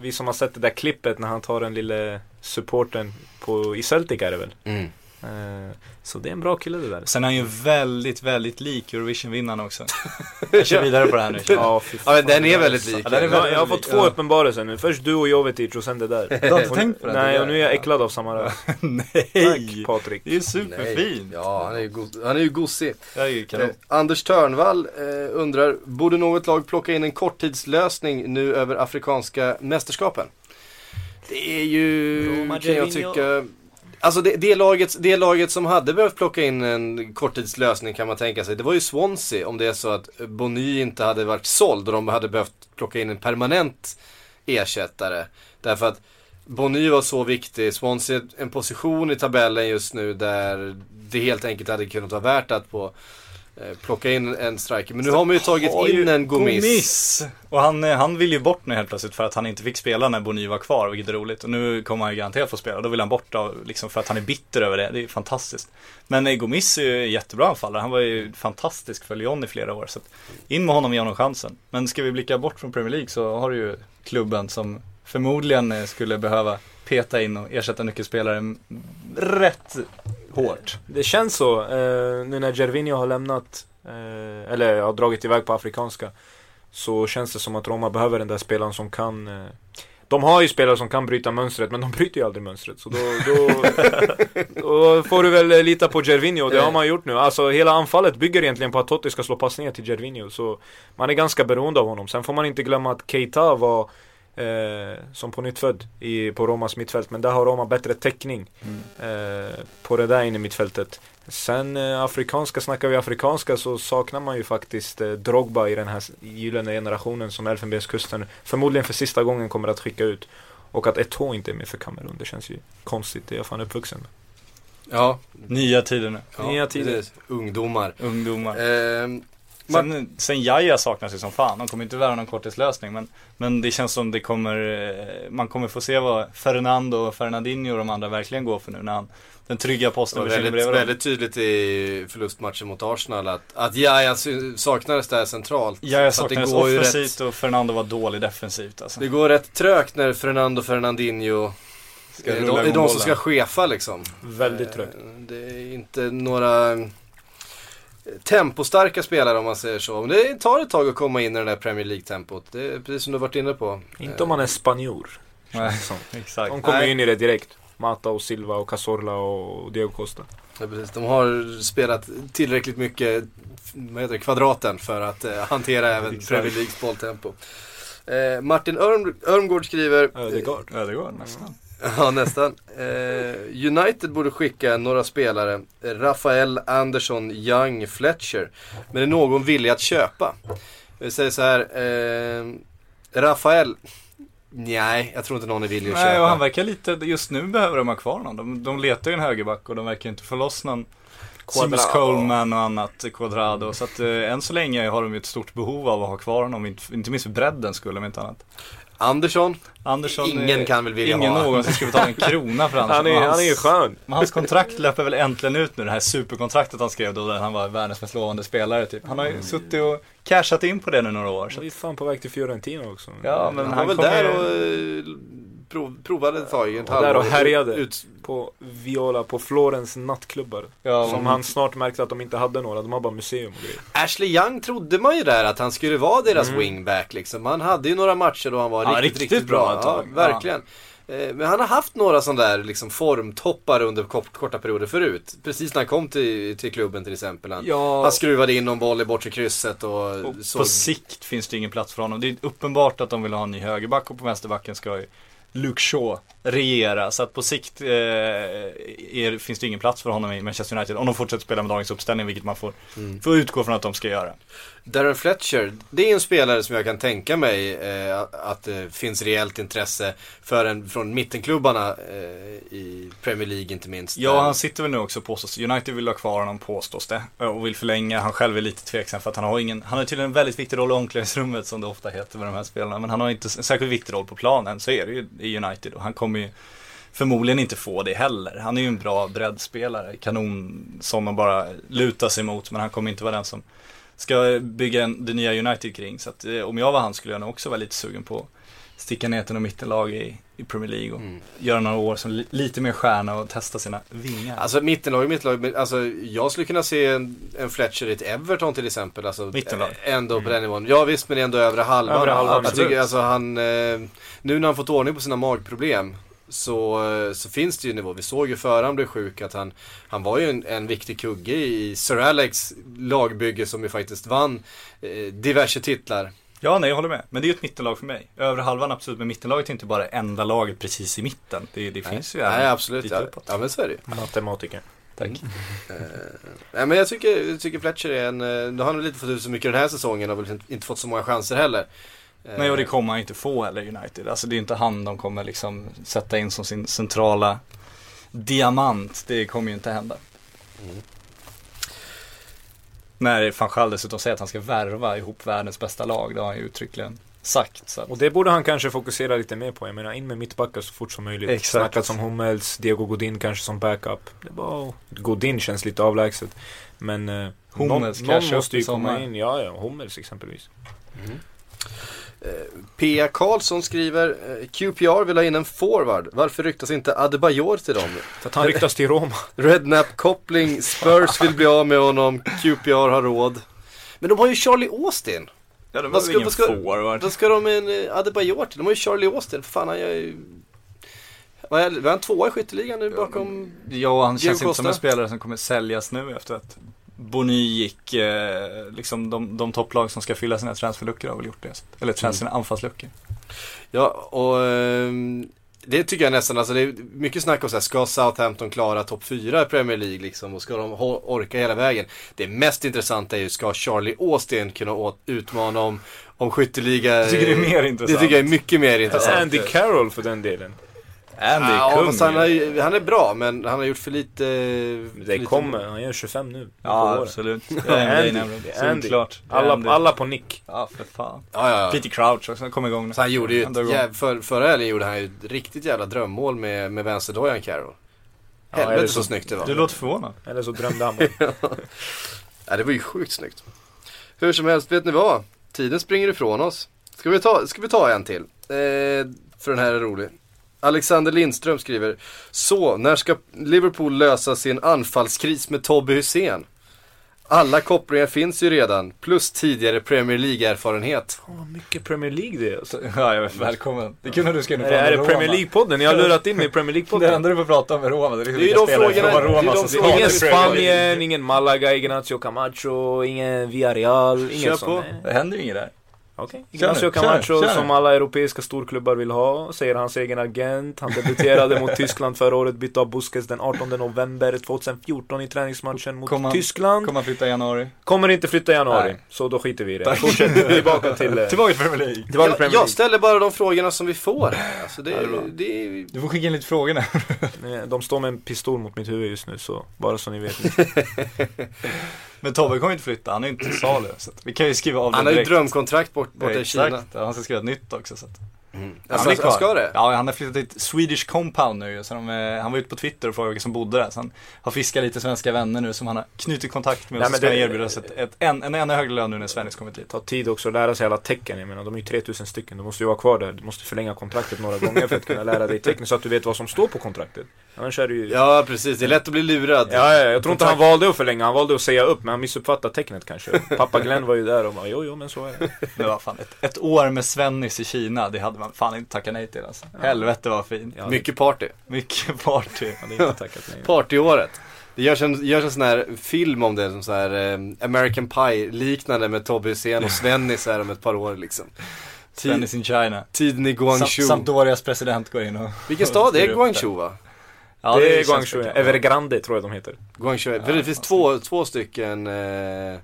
vi som har sett det där klippet när han tar den lille supporten på, i Celtic är det väl. Mm. Eh, så det är en bra kille det där. Sen är han ju väldigt, väldigt lik Eurovision-vinnaren också. Jag kör vidare på det här nu. Ja, Ja, men den är väldigt lik. Ja, den är väldigt jag har fått lik. två Ja. uppenbarelser nu. Först du och Jovetic och sen det där. Du har inte tänkt på det? Nej, och nu är jag äcklad av Samara. Nej! Tack Patrik. Det är ju superfint. Ja, han är ju, go- han är ju gosig. Det är ju Eh. Anders Törnvall eh, undrar, borde något lag plocka in en korttidslösning nu över Afrikanska mästerskapen? Det är ju, Roma kan jag tycka, alltså det, det, laget, det laget som hade behövt plocka in en korttidslösning kan man tänka sig, det var ju Swansea om det är så att Bonny inte hade varit såld och de hade behövt plocka in en permanent ersättare. Därför att Bonny var så viktig, Swansea en position i tabellen just nu där det helt enkelt hade kunnat vara värt att på plocka in en striker. Men nu har man ju tagit in en Gomis. Gomis. Och han, eh, han vill ju bort nu helt plötsligt för att han inte fick spela när Bony var kvar, vilket är roligt. Och nu kommer han ju garanterat få spela. Då vill han bort då, liksom för att han är bitter över det. Det är fantastiskt. Men eh, Gomis är ju jättebra anfallare. Han var ju fantastisk för Lyon i flera år. Så in med honom och ge honom chansen. Men ska vi blicka bort från Premier League så har du ju klubben som förmodligen eh, skulle behöva peta in och ersätta nyckelspelare rätt hårt. Det känns så, eh, nu när Gervinho har lämnat, eh, eller har dragit iväg på afrikanska. Så känns det som att Roma behöver den där spelaren som kan eh, De har ju spelare som kan bryta mönstret, men de bryter ju aldrig mönstret. Så då, då, då får du väl lita på Gervinho, det har man gjort nu. Alltså hela anfallet bygger egentligen på att Totti ska slå passningar till Gervinho. Så man är ganska beroende av honom. Sen får man inte glömma att Keita var Eh, som på nytt född i, på Romas mittfält. Men där har Roma bättre täckning eh, på det där inne i mittfältet. Sen eh, afrikanska, snackar vi afrikanska så saknar man ju faktiskt eh, Drogba i den här gyllene generationen som Elfenbenskusten förmodligen för sista gången kommer att skicka ut. Och att Eto'o inte är med för Kamerun, det känns ju konstigt, det är jag fan uppvuxen med. Ja, Nya tider nu. ja Nya tider. precis. Ungdomar. Ungdomar. Ehm, Sen, sen Jaja saknas ju som fan. De kommer inte värva någon korttidslösning. Men, men det känns som det kommer, eh, man kommer få se vad Fernando och Fernandinho och de andra verkligen går för nu när han, den trygga posten försvinner väldigt, väldigt tydligt i förlustmatchen mot Arsenal att, att Jaja saknades där centralt. Jaja Så att saknades det går offensivt rätt, och Fernando var dålig defensivt alltså. Det går rätt trögt när Fernando Fernandinho Ska är de, är de som ska chefa liksom. Väldigt trögt. Eh, Det är inte några tempostarka spelare om man säger så. Men det tar ett tag att komma in i det där Premier League-tempot. Det är precis som du varit inne på. Inte om man är spanjor. Nej, exakt. De kommer Nej. ju in i det direkt. Mata och Silva och Cazorla och Diego Costa. Ja, precis. De har spelat tillräckligt mycket vad heter det, kvadraten för att eh, hantera även. Premier Leagues bolltempo. Eh, Martin Örm, Örmgård skriver det går nästan. Ja, nästan. Eh, United borde skicka några spelare. Rafael, Andersson, Young, Fletcher. Men är någon villig att köpa? Vi säger så här. Eh, Rafael. Nej, jag tror inte någon är villig att Nej köpa. och han verkar lite, just nu behöver de ha kvar honom. De, de letar ju en högerback och de verkar inte få loss någon Quadrado. Coleman och annat, Quadrado. Så att eh, än så länge har de ett stort behov av att ha kvar honom. Inte, inte minst för bredden skulle om inte annat. Andersson. Andersson, Ingen kan väl vilja Ingen ha. någonsin skulle betala en krona för Andersson. Han är, Och han är ju hans- skön. Men hans kontrakt löper väl äntligen ut nu, det här superkontraktet han skrev då, där han var världens mest lovande spelare typ. Han har Mm. ju suttit och cashat in på det nu några år. Så. Han är fan på väg till Fiorentina också. Ja, men Han, han var väl kommer där ju- och eh, prov, provade ett tag. Ett Och där och halvår. härjade. Ut, På Viola, på Florens nattklubbar. Ja, Som han snart märkte att de inte hade några, de har bara museum och grejer. Ashley Young trodde man ju där att han skulle vara deras Mm. wingback liksom. Han hade ju några matcher då han var Ja, riktigt, riktigt riktigt, bra bra. Ja, verkligen. Eh, Men han har haft några sådana där liksom formtoppar under kort, korta perioder förut. Precis när han kom till, till klubben till exempel. Han, Ja. han skruvade in någon boll i bortre krysset och, Och så. på sikt finns det ingen plats för honom. Det är uppenbart att de vill ha en ny högerback och på vänsterbacken ska ju Luke Shaw regera. Så att på sikt eh, är, finns det ingen plats för honom i Manchester United. Om de fortsätter spela med dagens uppställning, vilket man får, Mm. får utgå från att de ska göra. Darren Fletcher, det är en spelare som jag kan tänka mig eh, att det finns reellt intresse för en, från mittenklubbarna eh, i Premier League inte minst. Ja, han sitter väl nu också påstås. United vill ha kvar honom påstås det. Och vill förlänga. Han själv är lite tveksam för att han har ingen, han har tydligen en väldigt viktig roll i omklädningsrummet som det ofta heter med de här spelarna. Men han har inte en särskilt viktig roll på planen. Så är det ju i United och han kommer ju förmodligen inte få det heller. Han är ju en bra breddspelare. Kanon som att bara luta sig mot. Men han kommer inte vara den som ska bygga en, det nya United kring. Så att eh, om jag var han skulle jag nog också vara lite sugen på att sticka ner till något mittenlag i, i Premier League och Mm. göra några år som li, lite mer stjärna och testa sina vingar. Alltså mittenlag, mittenlag, men alltså jag skulle kunna se en, en Fletcher i ett Everton till exempel. Alltså, Mittenlag. ä- Ändå på den nivån. Ja visst, men ändå övre halvan. Övre halvan, jag absolut. tycker alltså han, eh, nu när han fått ordning på sina magproblem så, eh, så finns det ju nivå. Vi såg ju före han blev sjuk att han, han var ju en, en viktig kugge i Sir Alex lagbygge som ju faktiskt vann eh, diverse titlar. Ja, nej jag håller med. Men det är ju ett mittenlag för mig. Övre halvan absolut, men mittenlaget är inte bara enda laget precis i mitten. Det, det finns ju Nej absolut, lite ja, uppåt. ja men så är det ju. Matematiker. Tack. Nej men jag tycker, jag tycker Fletcher är en, eh, nu har han väl inte fått ut så mycket den här säsongen och väl inte fått så många chanser heller. Eh, Nej och det kommer han inte få heller United. Alltså det är inte han de kommer liksom sätta in som sin centrala diamant. Det kommer ju inte hända. När van Gaal dessutom säger att han ska värva ihop världens bästa lag, det har han ju uttryckligen sagt. Att, Och det borde han kanske fokusera lite mer på. Jag menar, in med mittbackar så fort som möjligt. Exakt. Snackats om Hummels, Diego Godin kanske som backup. Det var, Godin känns lite avlägset. Men eh, Hummels någon, någon måste ju komma in. Ja, ja, Hummels exempelvis. P.A. Karlsson skriver eh, QPR vill ha in en forward. Varför ryktas inte Adebayor till dem? För att han ryktas till Roma. Rednap-koppling, Spurs vill bli av med honom, QPR har råd. Men de har ju Charlie Austin. ja, det Vad ska, vad, ska, forward. vad ska de med en eh, Adebayor till? De har ju Charlie Austin. För fan, han gör ju... Vad är, var han tvåa i skytteligan nu bakom? Ja, han känns Diego inte som en Costa. spelare som kommer säljas nu efter att Boni gick, eh, liksom de, de topplag som ska fylla sina transferluckor har väl gjort det. Eller trans, sina anfallsluckor. Ja, och ehm, det tycker jag nästan, alltså det är mycket snack om så här, ska Southampton klara topp 4 i Premier League liksom och ska de orka hela vägen? Det mest intressanta är ju, ska Charlie Austin kunna å- utmana om, om skytteliga? Jag tycker det är mer Det intressant. tycker jag är mycket mer intressant. Andy Carroll för den delen. Andy ja, kung. fast han, har, han är bra, men han har gjort för lite... för Det lite- kommer, han gör 25 nu. Ja, absolut. Det är Andy. nämligen. Det är Andy. Solklart. Det är Andy. Alla, alla på nick. Ja, för fan. Ja, ja, ja. Peter Crouch också, han kom igång nu. Så han gjorde ju, Han jäv, för, förra helgen gjorde han ju ett riktigt jävla drömmål med, med vänsterdojan Carroll. Ja, Helvete eller så, så- snyggt det var. Du låter förvånad. Eller så drömde han bara. Ja, det var ju sjukt snyggt. Hur som helst, vet ni vad? Tiden springer ifrån oss. Ska vi ta, ska vi ta en till? Eh, för den här är rolig. Alexander Lindström skriver Så, när ska Liverpool lösa sin anfallskris med Tobbe Hysén? Alla kopplingar finns ju redan, plus tidigare Premier League-erfarenhet. Vad mycket Premier League det är. Alltså. Ja, jag vet, välkommen. Det är kul när du ska in och Är, det- är det Premier Roma. League-podden? Ni har lurat in mig i Premier Det League-podden. enda du får prata om är Roma. Det är, Det är de frågorna- från det är Roma de frågorna Ingen. Spanien, ingen Malaga, Ignacio Camacho, ingen Villarreal, ingen sån. på. Det händer ju inget där. Okej. Kör Ignacio nu, kör, Camacho kör. som alla europeiska storklubbar vill ha, säger hans egen agent. Han debuterade mot Tyskland förra året, bytte av Busquets den 18 november 2014 i träningsmatchen mot Kom han- Tyskland. Kommer han flytta i januari? Kommer inte flytta i januari, Nej. så då skiter vi i det. Fortsätt tillbaka till... Tillbaka till Premier League. Tillbaka till Jag, Premier jag League. ställer bara de frågorna som vi får. Alltså det, Ja, det är bra. det är, Du får skicka in lite frågor nu. De står med en pistol mot mitt huvud just nu, så bara så ni vet. Men Tobbe kommer inte flytta, han är ju inte till salu. Så vi kan ju skriva av det han har ju drömkontrakt bort, borta Ja, i Kina. Exakt, Ja, han ska skriva ett nytt också. Så att. Alltså, är han ska det? Ja, han har flyttat till ett Swedish compound nu. Så de, han var ute på Twitter och frågade vilka som bodde där. Så han har fiskat lite svenska vänner nu som han har knutit kontakt med. Nej, och så ska han det- erbjuda oss ett, ett, en, en ännu högre lön nu när Svennis kommit hit. tar tid också att lära sig alla tecken. Jag menar, de är ju 3000 stycken. Du måste ju vara kvar där. Du måste förlänga kontraktet några gånger för att kunna lära dig tecken så att du vet vad som står på kontraktet. Annars är det ju... Ja precis, det är lätt att bli lurad. Ja, ja, jag tror inte han valde att förlänga, han valde att säga upp men han missuppfattade tecknet kanske. Pappa Glenn var ju där och bara jo, jo men så är det. Men vad fan, ett, ett år med Svennis i Kina, det hade man fan inte tackat nej till alltså. Helvete vad fint. Ja, Mycket party. Mycket party. Jag hade inte tackat nej. Partyåret. Det görs en, görs en sån här film om det som så här eh, American Pie liknande med Tobbe Hysén och Svennis här om ett par år liksom. Svennis in China. tiden i Guangzhou. Sam- Sampdorias president går in och... Vilken stad? Det är Guangzhou va? Ja, det är känns Guangzhou. Evergrande tror jag de heter. Guangzhou, för det finns två, två stycken eh,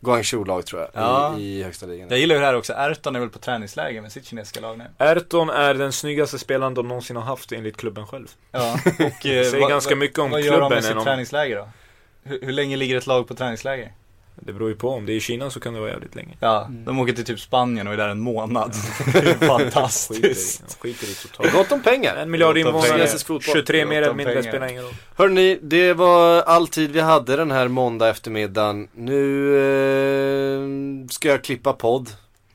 Guangzhou-lag tror jag Ja. i, i högsta ligan. Jag gillar ju det här också, Erton är väl på träningsläger med sitt kinesiska lag nu. Erton är den snyggaste spelaren de någonsin har haft enligt klubben själv. Ja, och eh, Det säger ganska mycket om vad gör de klubben med sitt om- träningsläger då? Hur, hur länge ligger ett lag på träningsläger? Det beror ju på, om det är i Kina så kan det vara jävligt länge. Ja, de åker till typ Spanien och är där en månad. det är Skiter i, fantastiskt. skiter i totalt. Gott om pengar. En miljard invånare, kinesisk fotboll. 23 mer eller mindre spelar ingen roll. Hörrni, det var all tid vi hade den här måndag eftermiddagen. Nu eh, ska jag klippa podd.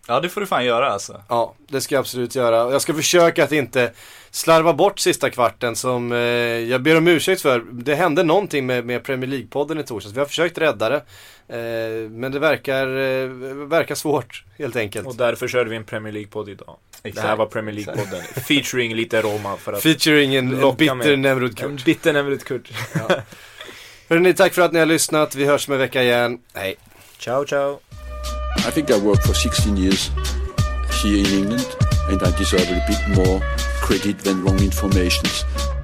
Ja, det får du fan göra alltså. Ja, det ska jag absolut göra. Jag ska försöka att inte slarva bort sista kvarten som eh, jag ber om ursäkt för. Det hände någonting med, med Premier League-podden i torsdags. Vi har försökt rädda det. Eh, men det verkar, eh, verkar svårt helt enkelt. Och därför körde vi en Premier League-podd idag. Det här var Premier League-podden. Featuring lite Roma för att Featuring en, en bitter med. Nemrud En Kurt. bitter Nemrut Kurt. Hörrni, tack för att ni har lyssnat. Vi hörs om en vecka igen. Hej. Ciao, ciao. I think I worked for 16 years here in England, and I deserve a bit more credit than wrong information.